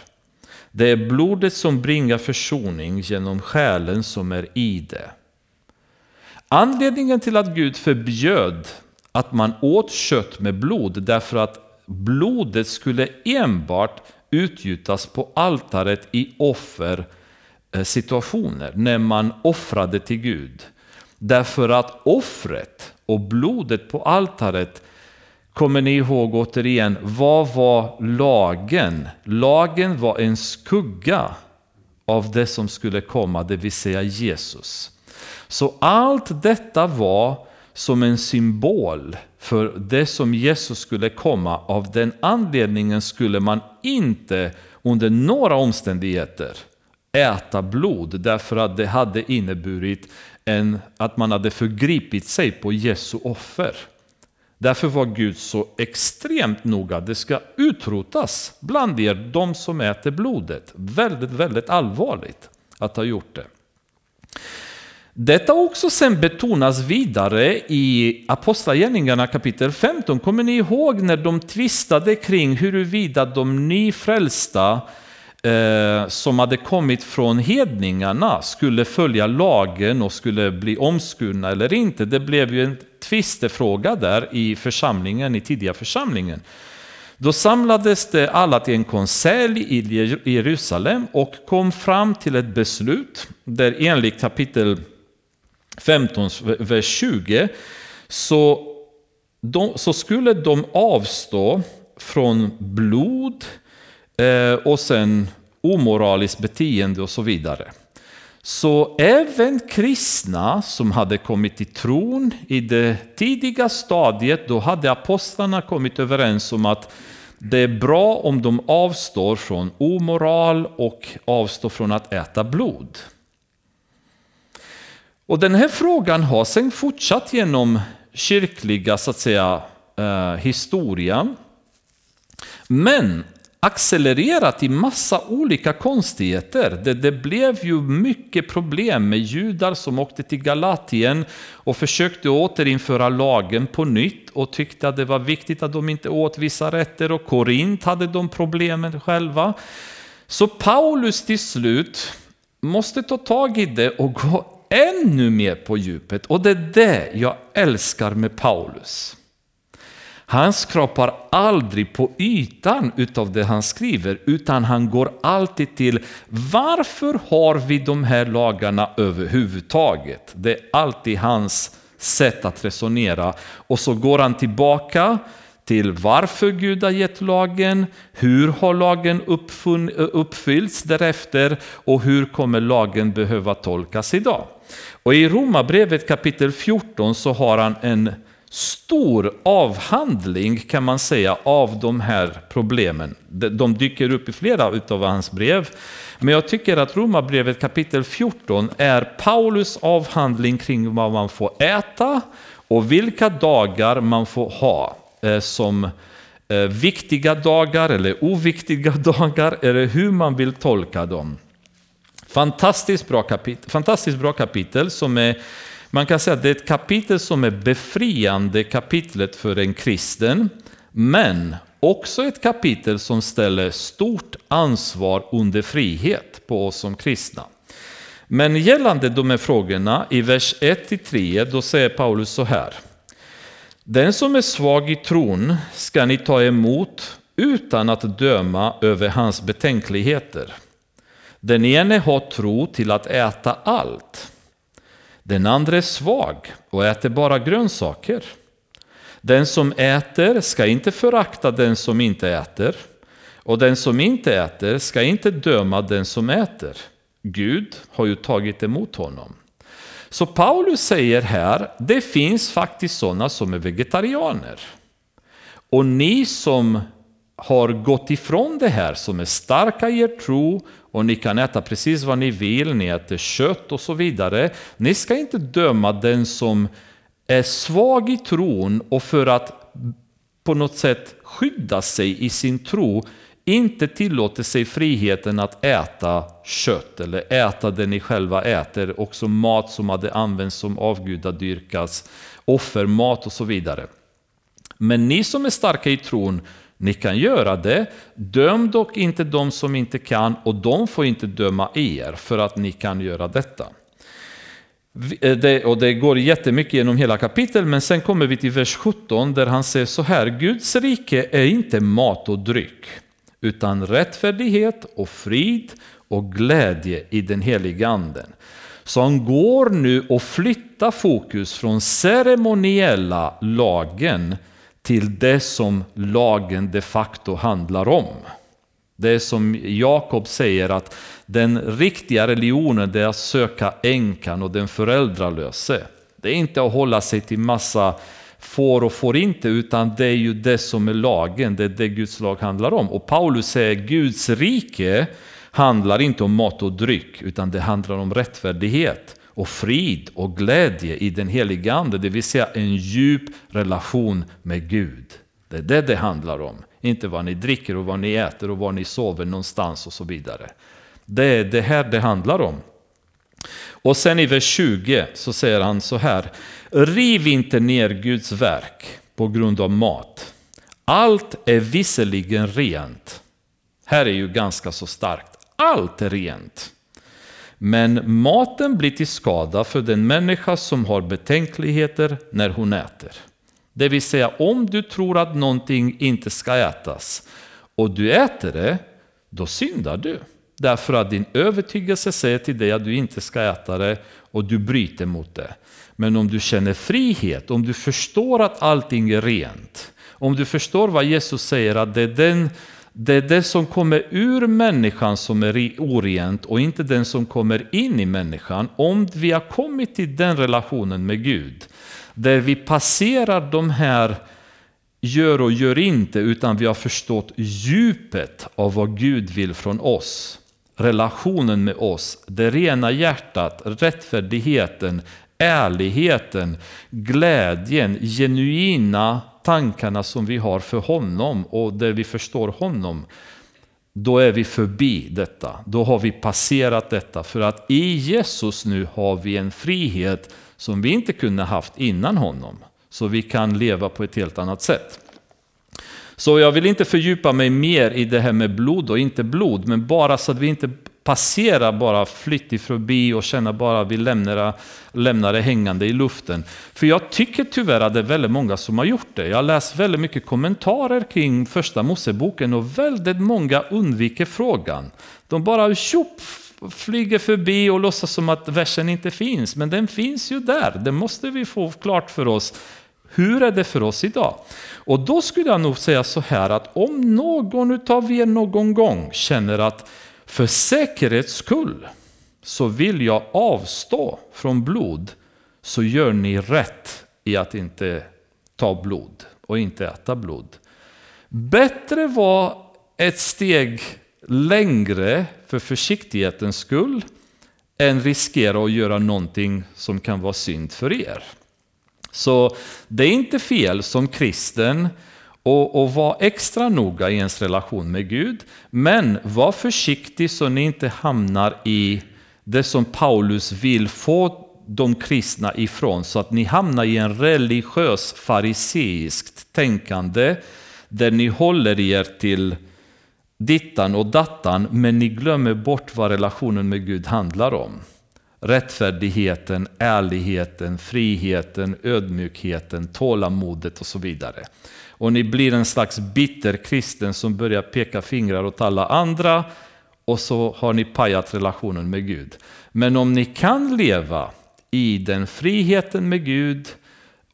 Det är blodet som bringar försoning genom själen som är i det. Anledningen till att Gud förbjöd att man åt kött med blod därför att blodet skulle enbart utgjutas på altaret i offersituationer eh, när man offrade till Gud. Därför att offret och blodet på altaret Kommer ni ihåg återigen, vad var lagen? Lagen var en skugga av det som skulle komma, det vill säga Jesus. Så allt detta var som en symbol för det som Jesus skulle komma. Av den anledningen skulle man inte under några omständigheter äta blod därför att det hade inneburit en, att man hade förgripit sig på Jesu offer. Därför var Gud så extremt noga. Det ska utrotas bland er, de som äter blodet. Väldigt, väldigt allvarligt att ha gjort det. Detta också sen betonas vidare i Apostlagärningarna kapitel 15. Kommer ni ihåg när de tvistade kring huruvida de nyfrälsta eh, som hade kommit från hedningarna skulle följa lagen och skulle bli omskurna eller inte? Det blev ju en tvistefråga där i församlingen, i tidiga församlingen. Då samlades det alla till en konselj i Jerusalem och kom fram till ett beslut där enligt kapitel 15, vers 20 så, de, så skulle de avstå från blod eh, och sen omoraliskt beteende och så vidare. Så även kristna som hade kommit till tron i det tidiga stadiet, då hade apostlarna kommit överens om att det är bra om de avstår från omoral och avstår från att äta blod. Och den här frågan har sen fortsatt genom kyrkliga så att säga, eh, historia. Men accelererat i massa olika konstigheter. Det, det, blev ju mycket problem med judar som åkte till Galatien och försökte återinföra lagen på nytt och tyckte att det var viktigt att de inte åt vissa rätter och Korint hade de problemen själva. Så Paulus till slut måste ta tag i det och gå ännu mer på djupet och det är det jag älskar med Paulus. Han skrapar aldrig på ytan utav det han skriver, utan han går alltid till varför har vi de här lagarna överhuvudtaget? Det är alltid hans sätt att resonera. Och så går han tillbaka till varför Gud har gett lagen, hur har lagen uppfyllts därefter och hur kommer lagen behöva tolkas idag? Och i Romarbrevet kapitel 14 så har han en stor avhandling kan man säga av de här problemen. De dyker upp i flera av hans brev. Men jag tycker att Romarbrevet kapitel 14 är Paulus avhandling kring vad man får äta och vilka dagar man får ha eh, som eh, viktiga dagar eller oviktiga *laughs* dagar eller hur man vill tolka dem. Fantastiskt bra kapitel, fantastiskt bra kapitel som är man kan säga att det är ett kapitel som är befriande kapitlet för en kristen, men också ett kapitel som ställer stort ansvar under frihet på oss som kristna. Men gällande de här frågorna i vers 1-3 då säger Paulus så här. Den som är svag i tron ska ni ta emot utan att döma över hans betänkligheter. Den ene har tro till att äta allt Den andra är svag och äter bara grönsaker. Den som äter ska inte förakta den som inte äter. Och den som inte äter ska inte döma den som äter. Gud har ju tagit emot honom. Så Paulus säger här, det finns faktiskt sådana som är vegetarianer. Och ni som har gått ifrån det här, som är starka i er tro och ni kan äta precis vad ni vill, ni äter kött och så vidare. Ni ska inte döma den som är svag i tron och för att på något sätt skydda sig i sin tro inte tillåter sig friheten att äta kött eller äta det ni själva äter, också mat som hade använts som avgudadyrkas, offermat och så vidare. Men ni som är starka i tron, ni kan göra det. Döm dock inte de som inte kan och de får inte döma er för att ni kan göra detta. Eh, det, och det går jättemycket genom hela kapitlet, men sen kommer vi till vers 17 där han säger så här, Guds rike är inte mat och dryck, utan rättfärdighet och frid och glädje i den heliga anden. Så han går nu och flyttar fokus från ceremoniella lagen till det som lagen de facto handlar om. Det som Jakob säger att den riktiga religionen är att söka änkan och den föräldralöse. Det är inte att hålla sig till massa får och får inte, utan det är ju det som är lagen, det är det Guds lag handlar om. Och Paulus säger Guds rike handlar inte om mat och dryck, utan det handlar om rättfärdighet och frid och glädje i den heliga Ande, det vill säga en djup relation med Gud. Det är det det handlar om, inte vad ni dricker och vad ni äter och var ni sover någonstans och så vidare. Det är det här det handlar om. Och sen i vers 20 så säger han så här, riv inte ner Guds verk på grund av mat. Allt är visserligen rent. Här är ju ganska så starkt. Allt är rent. Men maten blir till skada för den människa som har betänkligheter när hon äter. Det vill säga om du tror att någonting inte ska ätas och du äter det, då syndar du. Därför att din övertygelse säger till dig att du inte ska äta det och du bryter mot det. Men om du känner frihet, om du förstår att allting är rent, om du förstår vad Jesus säger att det är den det är det som kommer ur människan som är orent och inte den som kommer in i människan. Om vi har kommit till den relationen med Gud, där vi passerar de här gör och gör inte, utan vi har förstått djupet av vad Gud vill från oss. Relationen med oss, det rena hjärtat, rättfärdigheten, ärligheten, glädjen, genuina tankarna som vi har för honom och där vi förstår honom, då är vi förbi detta. Då har vi passerat detta. För att i Jesus nu har vi en frihet som vi inte kunde haft innan honom. Så vi kan leva på ett helt annat sätt. Så jag vill inte fördjupa mig mer i det här med blod och inte blod, men bara så att vi inte passera bara flyttigt förbi och känna bara att vi lämnar, lämnar det hängande i luften. För jag tycker tyvärr att det är väldigt många som har gjort det. Jag har läst väldigt mycket kommentarer kring första Moseboken och väldigt många undviker frågan. De bara tjopp flyger förbi och låtsas som att versen inte finns. Men den finns ju där, det måste vi få klart för oss. Hur är det för oss idag? Och då skulle jag nog säga så här att om någon utav er någon gång känner att för säkerhets skull så vill jag avstå från blod så gör ni rätt i att inte ta blod och inte äta blod. Bättre var ett steg längre för försiktighetens skull än riskera att göra någonting som kan vara synd för er. Så det är inte fel som kristen och, och var extra noga i ens relation med Gud. Men var försiktig så ni inte hamnar i det som Paulus vill få de kristna ifrån, så att ni hamnar i en religiös fariseiskt tänkande där ni håller er till dittan och dattan, men ni glömmer bort vad relationen med Gud handlar om. Rättfärdigheten, ärligheten, friheten, ödmjukheten, tålamodet och så vidare och ni blir en slags bitter kristen som börjar peka fingrar åt alla andra och så har ni pajat relationen med Gud. Men om ni kan leva i den friheten med Gud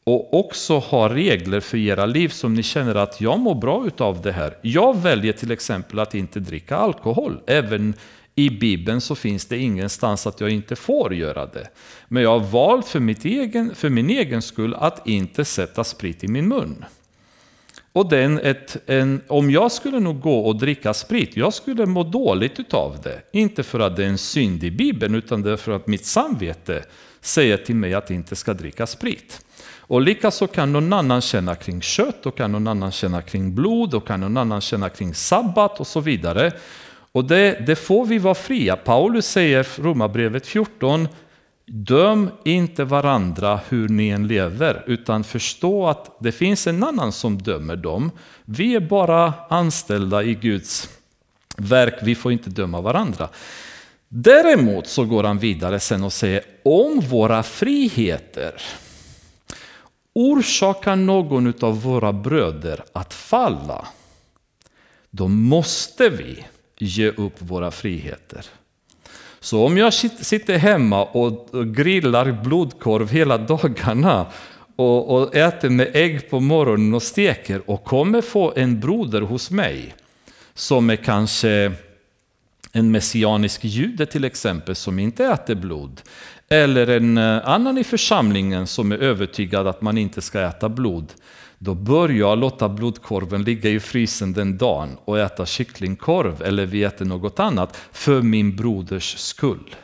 och också ha regler för era liv som ni känner att jag mår bra utav det här. Jag väljer till exempel att inte dricka alkohol. Även i Bibeln så finns det ingenstans att jag inte får göra det. Men jag har valt för, mitt egen, för min egen skull att inte sätta sprit i min mun. Och den ett, en, om jag skulle nog gå och dricka sprit, jag skulle må dåligt utav det. Inte för att det är en synd i Bibeln, utan därför att mitt samvete säger till mig att jag inte ska dricka sprit. Och likaså kan någon annan känna kring kött, och kan någon annan känna kring blod, och kan någon annan känna kring sabbat och så vidare. Och det, det får vi vara fria. Paulus säger Romarbrevet 14, Döm inte varandra hur ni än lever, utan förstå att det finns en annan som dömer dem. Vi är bara anställda i Guds verk, vi får inte döma varandra. Däremot så går han vidare sen och säger om våra friheter orsakar någon av våra bröder att falla, då måste vi ge upp våra friheter. Så om jag sitter hemma och grillar blodkorv hela dagarna och, och äter med ägg på morgonen och steker och kommer få en broder hos mig som är kanske en messianisk jude till exempel som inte äter blod. Eller en eh, annan i församlingen som är övertygad att man inte ska äta blod. Då bör jag låta blodkorven ligga i frysen den dagen och äta kycklingkorv eller vi äter något annat för min broders skull.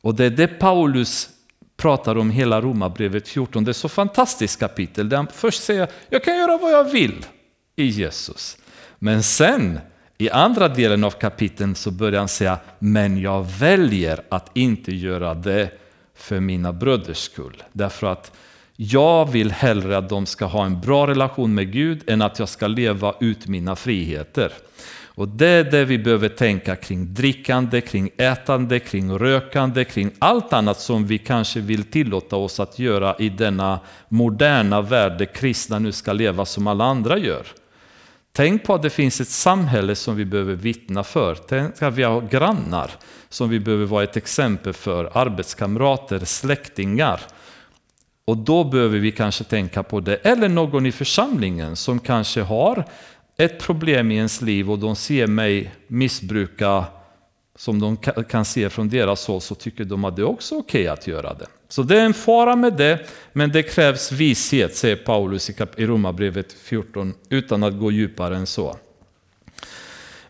Och det är det Paulus pratar om hela Romarbrevet 14. Det är så fantastiskt kapitel där han först säger jag kan göra vad jag vill i Jesus. Men sen i andra delen av kapiteln så börjar han säga men jag väljer att inte göra det för mina bröders skull. Därför att jag vill hellre att de ska ha en bra relation med Gud än att jag ska leva ut mina friheter. Och det är det vi behöver tänka kring drickande, kring ätande, kring rökande, kring allt annat som vi kanske vill tillåta oss att göra i denna moderna värld där kristna nu ska leva som alla andra gör. Tänk på att det finns ett samhälle som vi behöver vittna för. Tänk att vi har grannar som vi behöver vara ett exempel för, arbetskamrater, släktingar. Och då behöver vi kanske tänka på det. Eller någon i församlingen som kanske har ett problem i ens liv och de ser mig missbruka som de kan se från deras håll så tycker de att det är också okej okay att göra det. Så det är en fara med det, men det krävs vishet, säger Paulus i Romarbrevet 14, utan att gå djupare än så.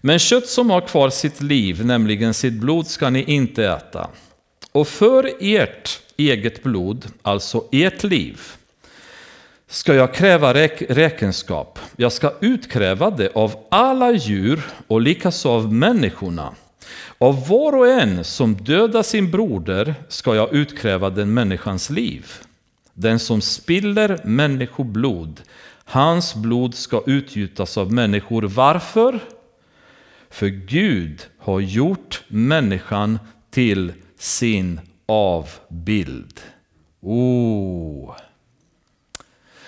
Men kött som har kvar sitt liv, nämligen sitt blod, ska ni inte äta. Och för ert eget blod, alltså ert liv, ska jag kräva räk räkenskap. Jag ska utkräva det av alla djur och likaså av människorna. Av var och en som dödar sin broder ska jag utkräva den människans liv. Den som spiller människoblod, hans blod ska utgjutas av människor. Varför? För Gud har gjort människan till sin avbild. Oh.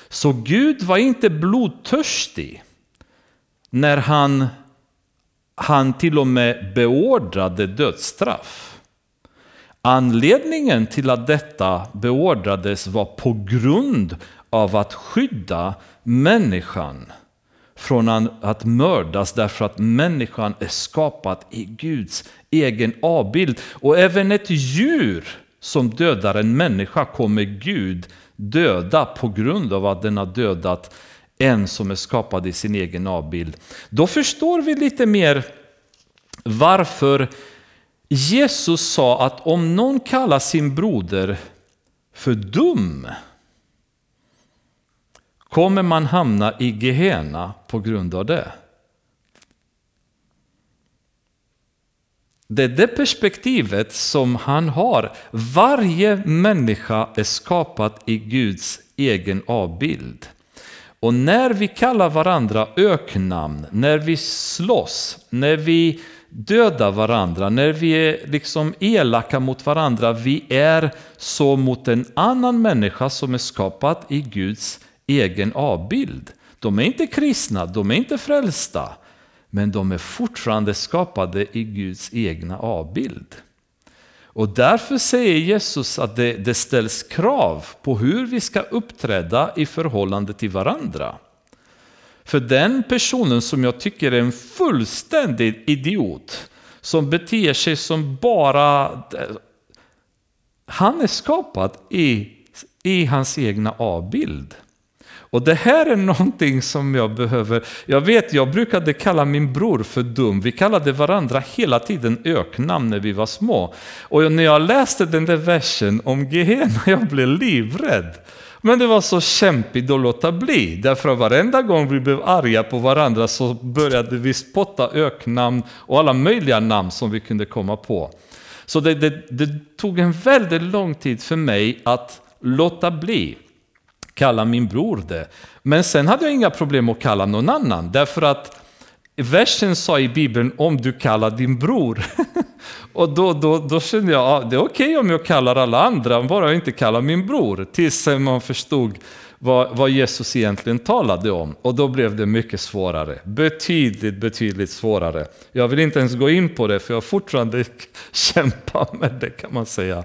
Så Gud var inte blodtörstig när han, han till och med beordrade dödsstraff. Anledningen till att detta beordrades var på grund av att skydda människan från att mördas därför att människan är skapad i Guds egen avbild. Och även ett djur som dödar en människa kommer Gud döda på grund av att den har dödat en som är skapad i sin egen avbild. Då förstår vi lite mer varför Jesus sa att om någon kallar sin broder för dum kommer man hamna i Gehenna på grund av det. Det är det perspektivet som han har. Varje människa är skapad i Guds egen avbild. Och när vi kallar varandra öknamn, när vi slåss, när vi dödar varandra, när vi är liksom elaka mot varandra, vi är så mot en annan människa som är skapad i Guds egen avbild. De är inte kristna, de är inte frälsta, men de är fortfarande skapade i Guds egna avbild. Och därför säger Jesus att det, det ställs krav på hur vi ska uppträda i förhållande till varandra. För den personen som jag tycker är en fullständig idiot, som beter sig som bara... Han är skapad i, i hans egna avbild. Och det här är någonting som jag behöver... Jag vet, jag brukade kalla min bror för dum. Vi kallade varandra hela tiden öknamn när vi var små. Och när jag läste den där versen om Gehenna, *laughs* jag blev livrädd. Men det var så kämpigt att låta bli. Därför att varenda gång vi blev arga på varandra så började vi spotta öknamn och alla möjliga namn som vi kunde komma på. Så det, det, det tog en väldigt lång tid för mig att låta bli kalla min bror det. Men sen hade jag inga problem att kalla någon annan, därför att versen sa i Bibeln om du kallar din bror. *laughs* och då, då, då kände jag att ja, det är okej okay om jag kallar alla andra, bara jag inte kallar min bror. Tills man förstod vad, vad Jesus egentligen talade om. Och då blev det mycket svårare. Betydligt, betydligt svårare. Jag vill inte ens gå in på det, för jag fortfarande *laughs* kämpar med det kan man säga.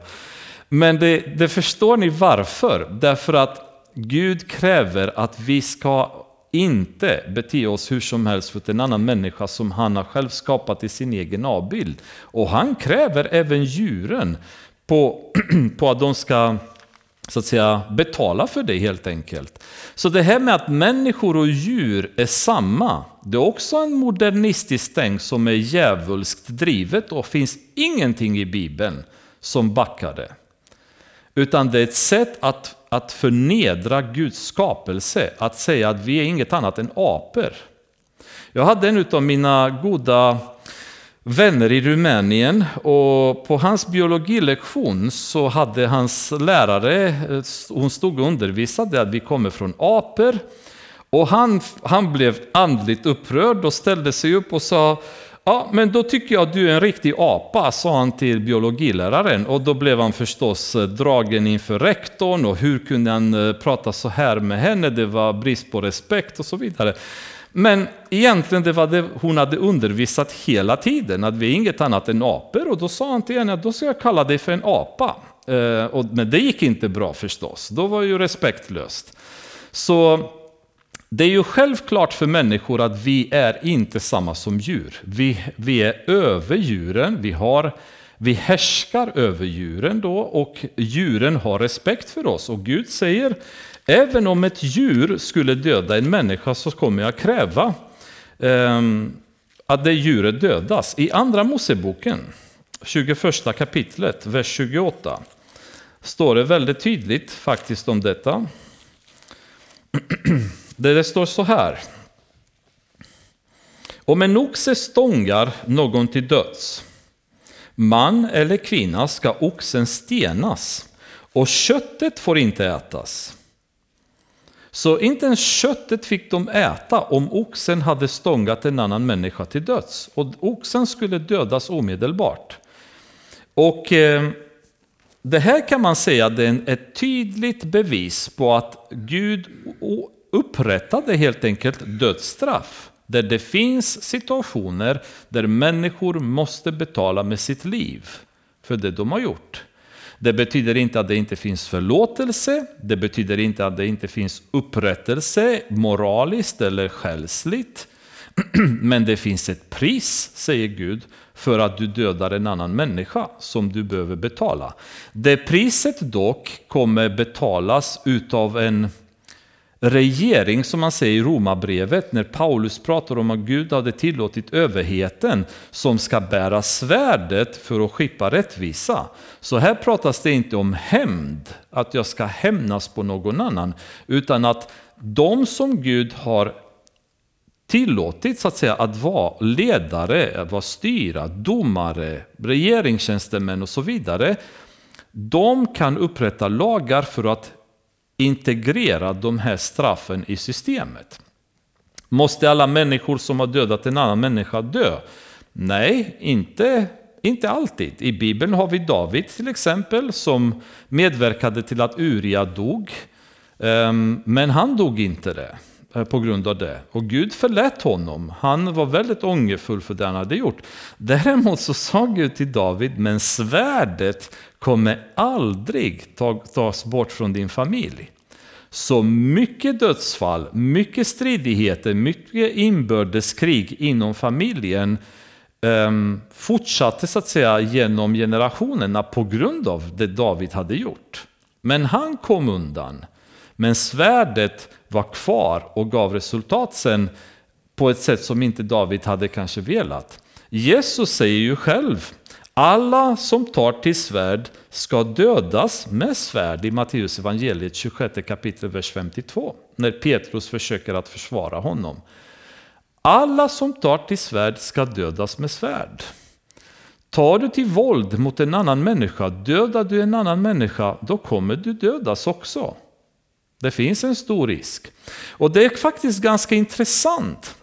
Men det, det förstår ni varför. Därför att Gud kräver att vi ska inte bete oss hur som helst för en annan människa som han har själv skapat i sin egen avbild. Och han kräver även djuren på, *clears throat* på att de ska så att säga betala för det helt enkelt. Så det här med att människor och djur är samma, det är också en modernistisk tänk som är djävulskt drivet och finns ingenting i Bibeln som backar det. Utan det är ett sätt att att förnedra Guds skapelse, att säga att vi är inget annat än apor. Jag hade en av mina goda vänner i Rumänien och på hans biologilektion så hade hans lärare, hon stod och undervisade att vi kommer från apor och han, han blev andligt upprörd och ställde sig upp och sa Ja, men då tycker jag att du är en riktig apa, sa han till biologiläraren. Och då blev han förstås eh, dragen inför rektorn och hur kunde han eh, prata så här med henne? Det var brist på respekt och så vidare. Men egentligen det var det hon hade undervisat hela tiden, att vi är inget annat än apor. Och då sa han till henne att då ska jag kalla dig för en apa. Eh, men det gick inte bra förstås, då var det ju respektlöst. Så det är ju självklart för människor att vi är inte samma som djur. Vi, vi är över djuren, vi, har, vi härskar över djuren då och djuren har respekt för oss. Och Gud säger, även om ett djur skulle döda en människa så kommer jag kräva eh, att det djuret dödas. I andra Moseboken, 21 kapitlet, vers 28, står det väldigt tydligt faktiskt om detta. *clears throat* Där det står så här. Om en oxe stångar någon till döds, man eller kvinna ska oxen stenas och köttet får inte ätas. Så inte ens köttet fick de äta om oxen hade stångat en annan människa till döds. Och oxen skulle dödas omedelbart. Och eh, det här kan man säga är ett tydligt bevis på att Gud upprättade helt enkelt dödsstraff. Där det finns situationer där människor måste betala med sitt liv för det de har gjort. Det betyder inte att det inte finns förlåtelse, det betyder inte att det inte finns upprättelse moraliskt eller själsligt. *clears throat* Men det finns ett pris, säger Gud, för att du dödar en annan människa som du behöver betala. Det priset dock kommer betalas utav en regering, som man säger i Romarbrevet, när Paulus pratar om att Gud hade tillåtit överheten som ska bära svärdet för att skippa rättvisa. Så här pratas det inte om hämnd, att jag ska hämnas på någon annan, utan att de som Gud har tillåtit så att säga att vara ledare, att vara styra, domare, regeringstjänstemän och så vidare, de kan upprätta lagar för att integrera de här straffen i systemet. Måste alla människor som har dödat en annan människa dö? Nej, inte, inte alltid. I Bibeln har vi David till exempel som medverkade till att Uria dog. Ehm, men han dog inte det. Eh, på grund av det. Och Gud förlät honom. Han var väldigt ångerfull för det han hade gjort. Däremot så sa Gud till David, men svärdet kommer aldrig tas bort från din familj. Så mycket dödsfall, mycket stridigheter, mycket inbördeskrig inom familjen um, fortsatte så att säga genom generationerna på grund av det David hade gjort. Men han kom undan. Men svärdet var kvar och gav resultat sen på ett sätt som inte David hade kanske velat. Jesus säger ju själv alla som tar till svärd ska dödas med svärd i Matteus evangeliet 26 kapitel vers 52. När Petrus försöker att försvara honom. Alla som tar till svärd ska dödas med svärd. Tar du till våld mot en annan människa, dödar du en annan människa, då kommer du dödas också. Det finns en stor risk. Och det är faktiskt ganska intressant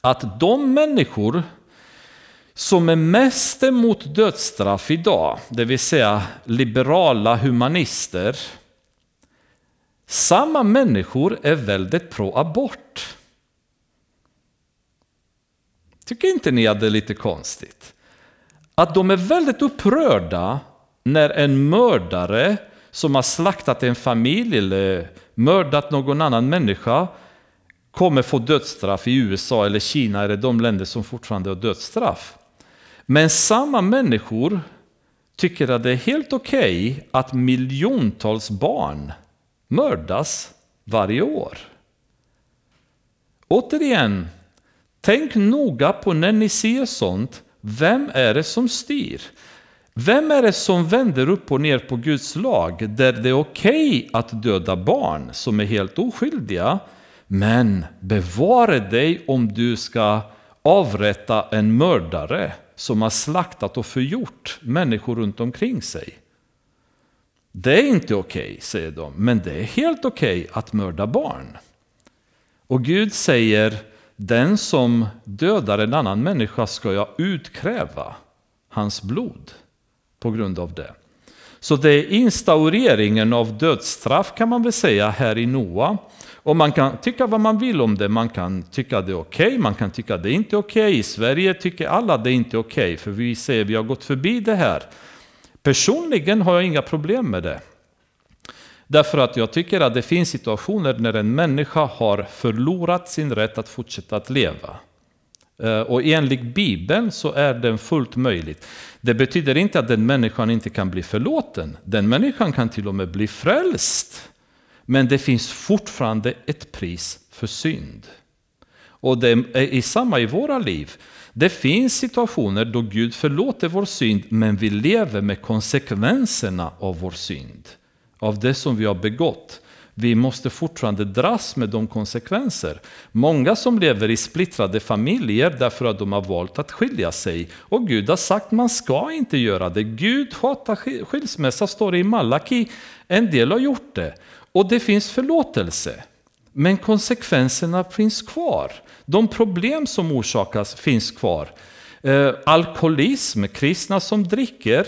att de människor som är mest emot dödsstraff idag, det vill säga liberala humanister, samma människor är väldigt pro-abort. Tycker inte ni att det är lite konstigt? Att de är väldigt upprörda när en mördare som har slaktat en familj eller mördat någon annan människa kommer få dödsstraff i USA eller Kina eller de länder som fortfarande har dödsstraff. Men samma människor tycker att det är helt okej okay att miljontals barn mördas varje år. Återigen, tänk noga på när ni ser sånt, vem är det som styr? Vem är det som vänder upp och ner på Guds lag där det är okej okay att döda barn som är helt oskyldiga, men bevare dig om du ska avrätta en mördare som har slaktat och förgjort människor runt omkring sig. Det är inte okej, okay, säger de, men det är helt okej okay att mörda barn. Och Gud säger, den som dödar en annan människa ska jag utkräva hans blod på grund av det. Så det är instaureringen av dödsstraff kan man väl säga här i Noa. Och man kan tycka vad man vill om det, man kan tycka det är okej, okay, man kan tycka det är inte okej. Okay. I Sverige tycker alla det är inte okej, okay, för vi säger vi har gått förbi det här. Personligen har jag inga problem med det. Därför att jag tycker att det finns situationer när en människa har förlorat sin rätt att fortsätta att leva. Eh, och enligt Bibeln så är den fullt möjligt. Det betyder inte att den människan inte kan bli förlåten. Den människan kan till och med bli frälst. Men det finns fortfarande ett pris för synd. Och det är samma i våra liv. Det finns situationer då Gud förlåter vår synd, men vi lever med konsekvenserna av vår synd. Av det som vi har begått. Vi måste fortfarande dras med de konsekvenser. Många som lever i splittrade familjer därför att de har valt att skilja sig. Och Gud har sagt att man ska inte göra det. Gud hatar skilsmässa, står det i Malaki. En del har gjort det. Och det finns förlåtelse. Men konsekvenserna finns kvar. De problem som orsakas finns kvar. Eh, alkoholism, kristna som dricker.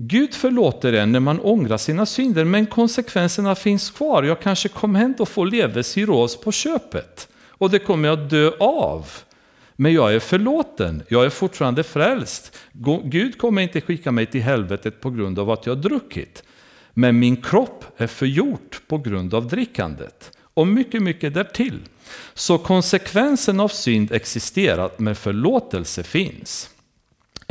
Gud förlåter en när man ångrar sina synder, men konsekvenserna finns kvar. Jag kanske kommer hem och får levercirros på köpet. Och det kommer jag dö av. Men jag är förlåten, jag är fortfarande frälst. Gud kommer inte skicka mig till helvetet på grund av att jag har druckit. Men min kropp är förgjort på grund av drickandet. Och mycket, mycket därtill. Så konsekvensen av synd existerar, men förlåtelse finns.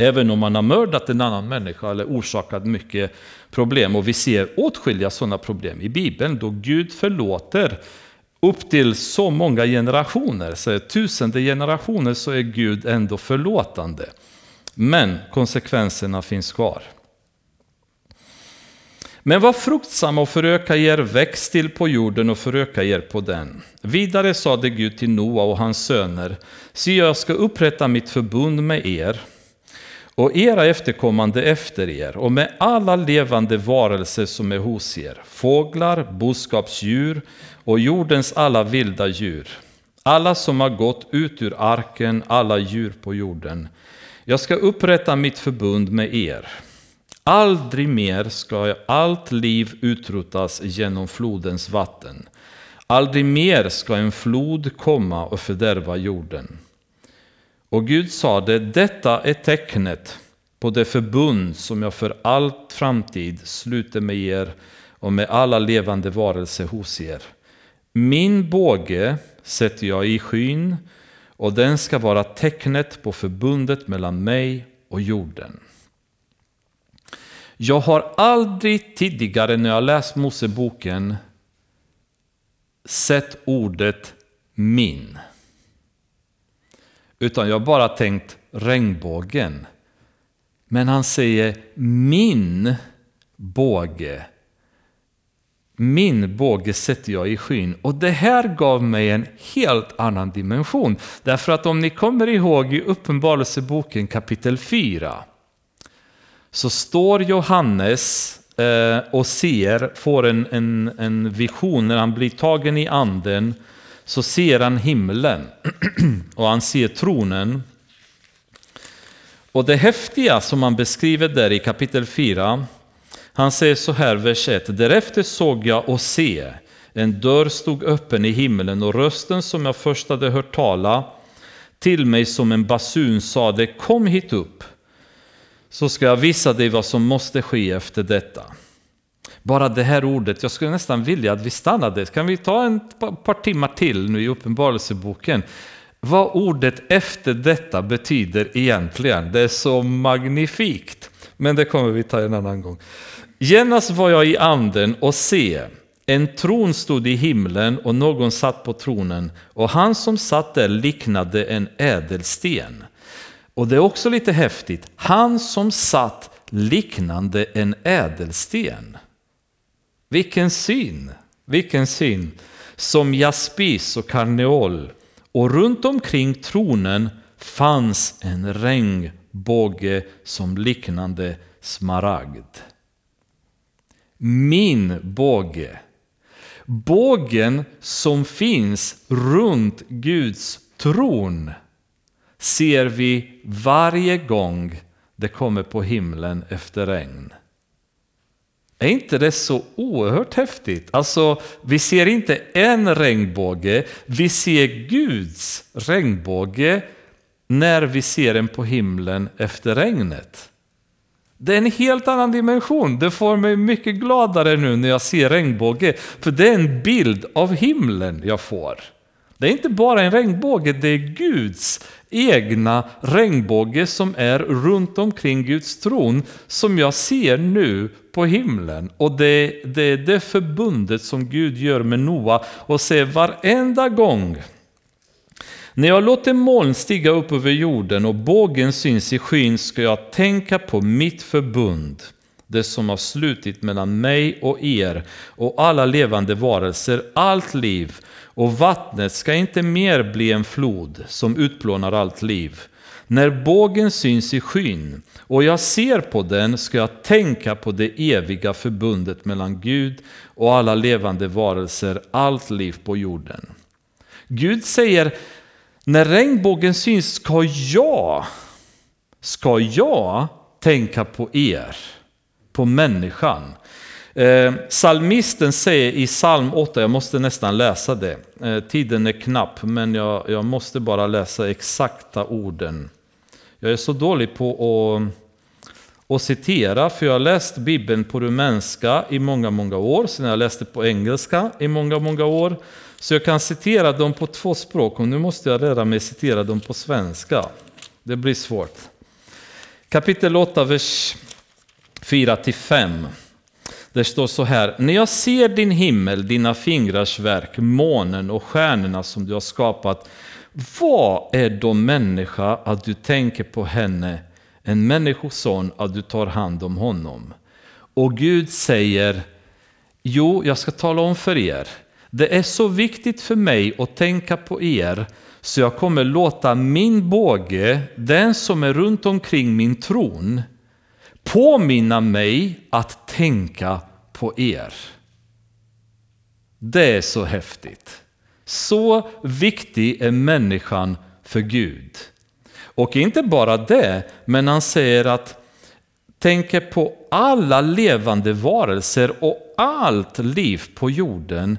Även om man har mördat en annan människa eller orsakat mycket problem. Och vi ser åtskilliga sådana problem i Bibeln då Gud förlåter upp till så många generationer, så tusende generationer så är Gud ändå förlåtande. Men konsekvenserna finns kvar. Men var fruktsamma och föröka er, växt till på jorden och föröka er på den. Vidare sade Gud till Noa och hans söner, se jag ska upprätta mitt förbund med er och era efterkommande efter er och med alla levande varelser som är hos er, fåglar, boskapsdjur och jordens alla vilda djur, alla som har gått ut ur arken, alla djur på jorden. Jag ska upprätta mitt förbund med er. Aldrig mer ska allt liv utrotas genom flodens vatten. Aldrig mer ska en flod komma och fördärva jorden. Och Gud sade, detta är tecknet på det förbund som jag för allt framtid sluter med er och med alla levande varelser hos er. Min båge sätter jag i skyn och den ska vara tecknet på förbundet mellan mig och jorden. Jag har aldrig tidigare när jag läst Moseboken sett ordet min. Utan jag har bara tänkt regnbågen. Men han säger min båge. Min båge sätter jag i skyn. Och det här gav mig en helt annan dimension. Därför att om ni kommer ihåg i Uppenbarelseboken kapitel 4 så står Johannes eh, och ser, får en, en, en vision när han blir tagen i anden så ser han himlen och han ser tronen. Och det häftiga som han beskriver där i kapitel 4, han säger så här, vers 1. Därefter såg jag och se, en dörr stod öppen i himlen och rösten som jag först hade hört tala till mig som en basun sade, kom hit upp, så ska jag visa dig vad som måste ske efter detta. Bara det här ordet, jag skulle nästan vilja att vi stannade. Kan vi ta en par timmar till nu i Uppenbarelseboken? Vad ordet efter detta betyder egentligen, det är så magnifikt. Men det kommer vi ta en annan gång. Genast var jag i anden och se, en tron stod i himlen och någon satt på tronen och han som satt där liknade en ädelsten. Och det är också lite häftigt, han som satt liknande en ädelsten. Vilken syn! Vilken syn! Som jaspis och karneol. Och runt omkring tronen fanns en regnbåge som liknande smaragd. Min båge. Bågen som finns runt Guds tron ser vi varje gång det kommer på himlen efter regn. Är inte det så oerhört häftigt? Alltså, vi ser inte en regnbåge, vi ser Guds regnbåge när vi ser den på himlen efter regnet. Det är en helt annan dimension. Det får mig mycket gladare nu när jag ser regnbåge, för det är en bild av himlen jag får. Det är inte bara en regnbåge, det är Guds egna regnbåge som är runt omkring Guds tron som jag ser nu på himlen. Och det, det är det förbundet som Gud gör med Noa och ser varenda gång när jag låter moln stiga upp över jorden och bågen syns i skyn ska jag tänka på mitt förbund, det som har slutit mellan mig och er och alla levande varelser, allt liv och vattnet ska inte mer bli en flod som utplånar allt liv. När bågen syns i skyn och jag ser på den ska jag tänka på det eviga förbundet mellan Gud och alla levande varelser, allt liv på jorden. Gud säger, när regnbågen syns ska jag, ska jag tänka på er, på människan. Eh, salmisten säger i psalm 8, jag måste nästan läsa det, eh, tiden är knapp men jag, jag måste bara läsa exakta orden. Jag är så dålig på att, att citera för jag har läst Bibeln på rumänska i många, många år, sen jag läste på engelska i många, många år. Så jag kan citera dem på två språk och nu måste jag lära mig citera dem på svenska. Det blir svårt. Kapitel 8, vers 4-5. Det står så här. När jag ser din himmel, dina fingrars verk, månen och stjärnorna som du har skapat. Vad är då människa att du tänker på henne, en människoson att du tar hand om honom? Och Gud säger, jo, jag ska tala om för er. Det är så viktigt för mig att tänka på er så jag kommer låta min båge, den som är runt omkring min tron, påminna mig att tänka på er. Det är så häftigt. Så viktig är människan för Gud. Och inte bara det, men han säger att tänker på alla levande varelser och allt liv på jorden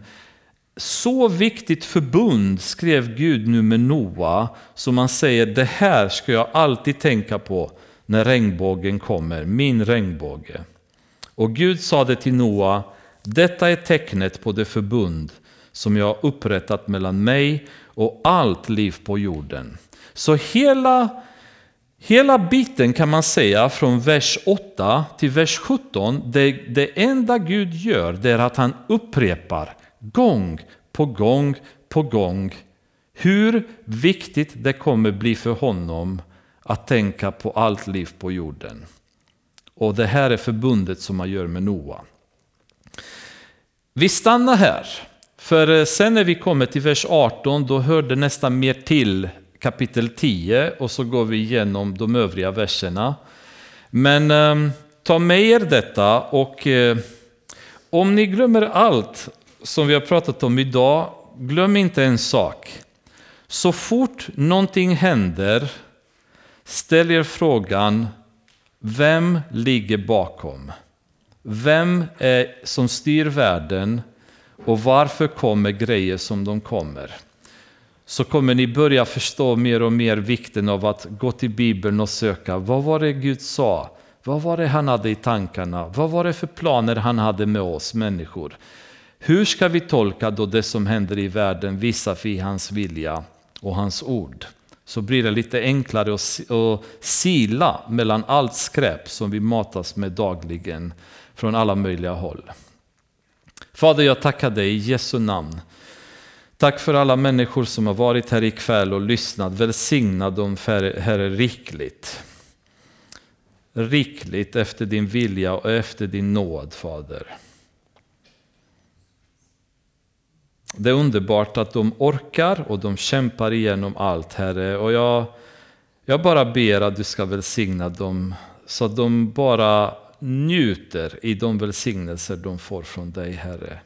så viktigt förbund skrev Gud nu med Noa, som man säger det här ska jag alltid tänka på när regnbågen kommer, min regnbåge. Och Gud sade till Noa, detta är tecknet på det förbund som jag har upprättat mellan mig och allt liv på jorden. Så hela, hela biten kan man säga från vers 8 till vers 17, det, det enda Gud gör det är att han upprepar gång på gång på gång hur viktigt det kommer bli för honom att tänka på allt liv på jorden. Och det här är förbundet som man gör med Noa. Vi stannar här, för eh, sen när vi kommer till vers 18 då hör det nästan mer till kapitel 10 och så går vi igenom de övriga verserna. Men eh, ta med er detta och eh, om ni glömmer allt som vi har pratat om idag, glöm inte en sak. Så fort någonting händer, ställ er frågan, vem ligger bakom? Vem är som styr världen och varför kommer grejer som de kommer? Så kommer ni börja förstå mer och mer vikten av att gå till Bibeln och söka. Vad var det Gud sa? Vad var det han hade i tankarna? Vad var det för planer han hade med oss människor? Hur ska vi tolka då det som händer i världen visar vi hans vilja och hans ord? Så blir det lite enklare att sila mellan allt skräp som vi matas med dagligen från alla möjliga håll. Fader, jag tackar dig i Jesu namn. Tack för alla människor som har varit här ikväll och lyssnat. Välsigna dem, Herre, rikligt. Rikligt efter din vilja och efter din nåd, Fader. Det är underbart att de orkar och de kämpar igenom allt, Herre. Och jag, jag bara ber att du ska välsigna dem så att de bara njuter i de välsignelser de får från dig, Herre.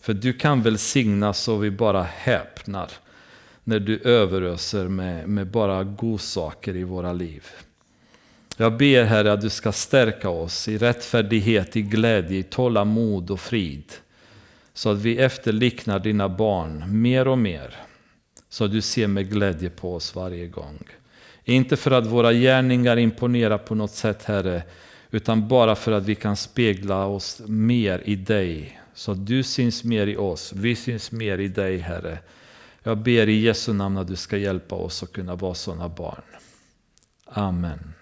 För du kan välsigna så vi bara häpnar när du överöser med, med bara godsaker i våra liv. Jag ber Herre att du ska stärka oss i rättfärdighet, i glädje, i tålamod och frid. Så att vi efterliknar dina barn mer och mer. Så att du ser med glädje på oss varje gång. Inte för att våra gärningar imponerar på något sätt Herre, utan bara för att vi kan spegla oss mer i dig. Så att du syns mer i oss, vi syns mer i dig Herre. Jag ber i Jesu namn att du ska hjälpa oss att kunna vara sådana barn. Amen.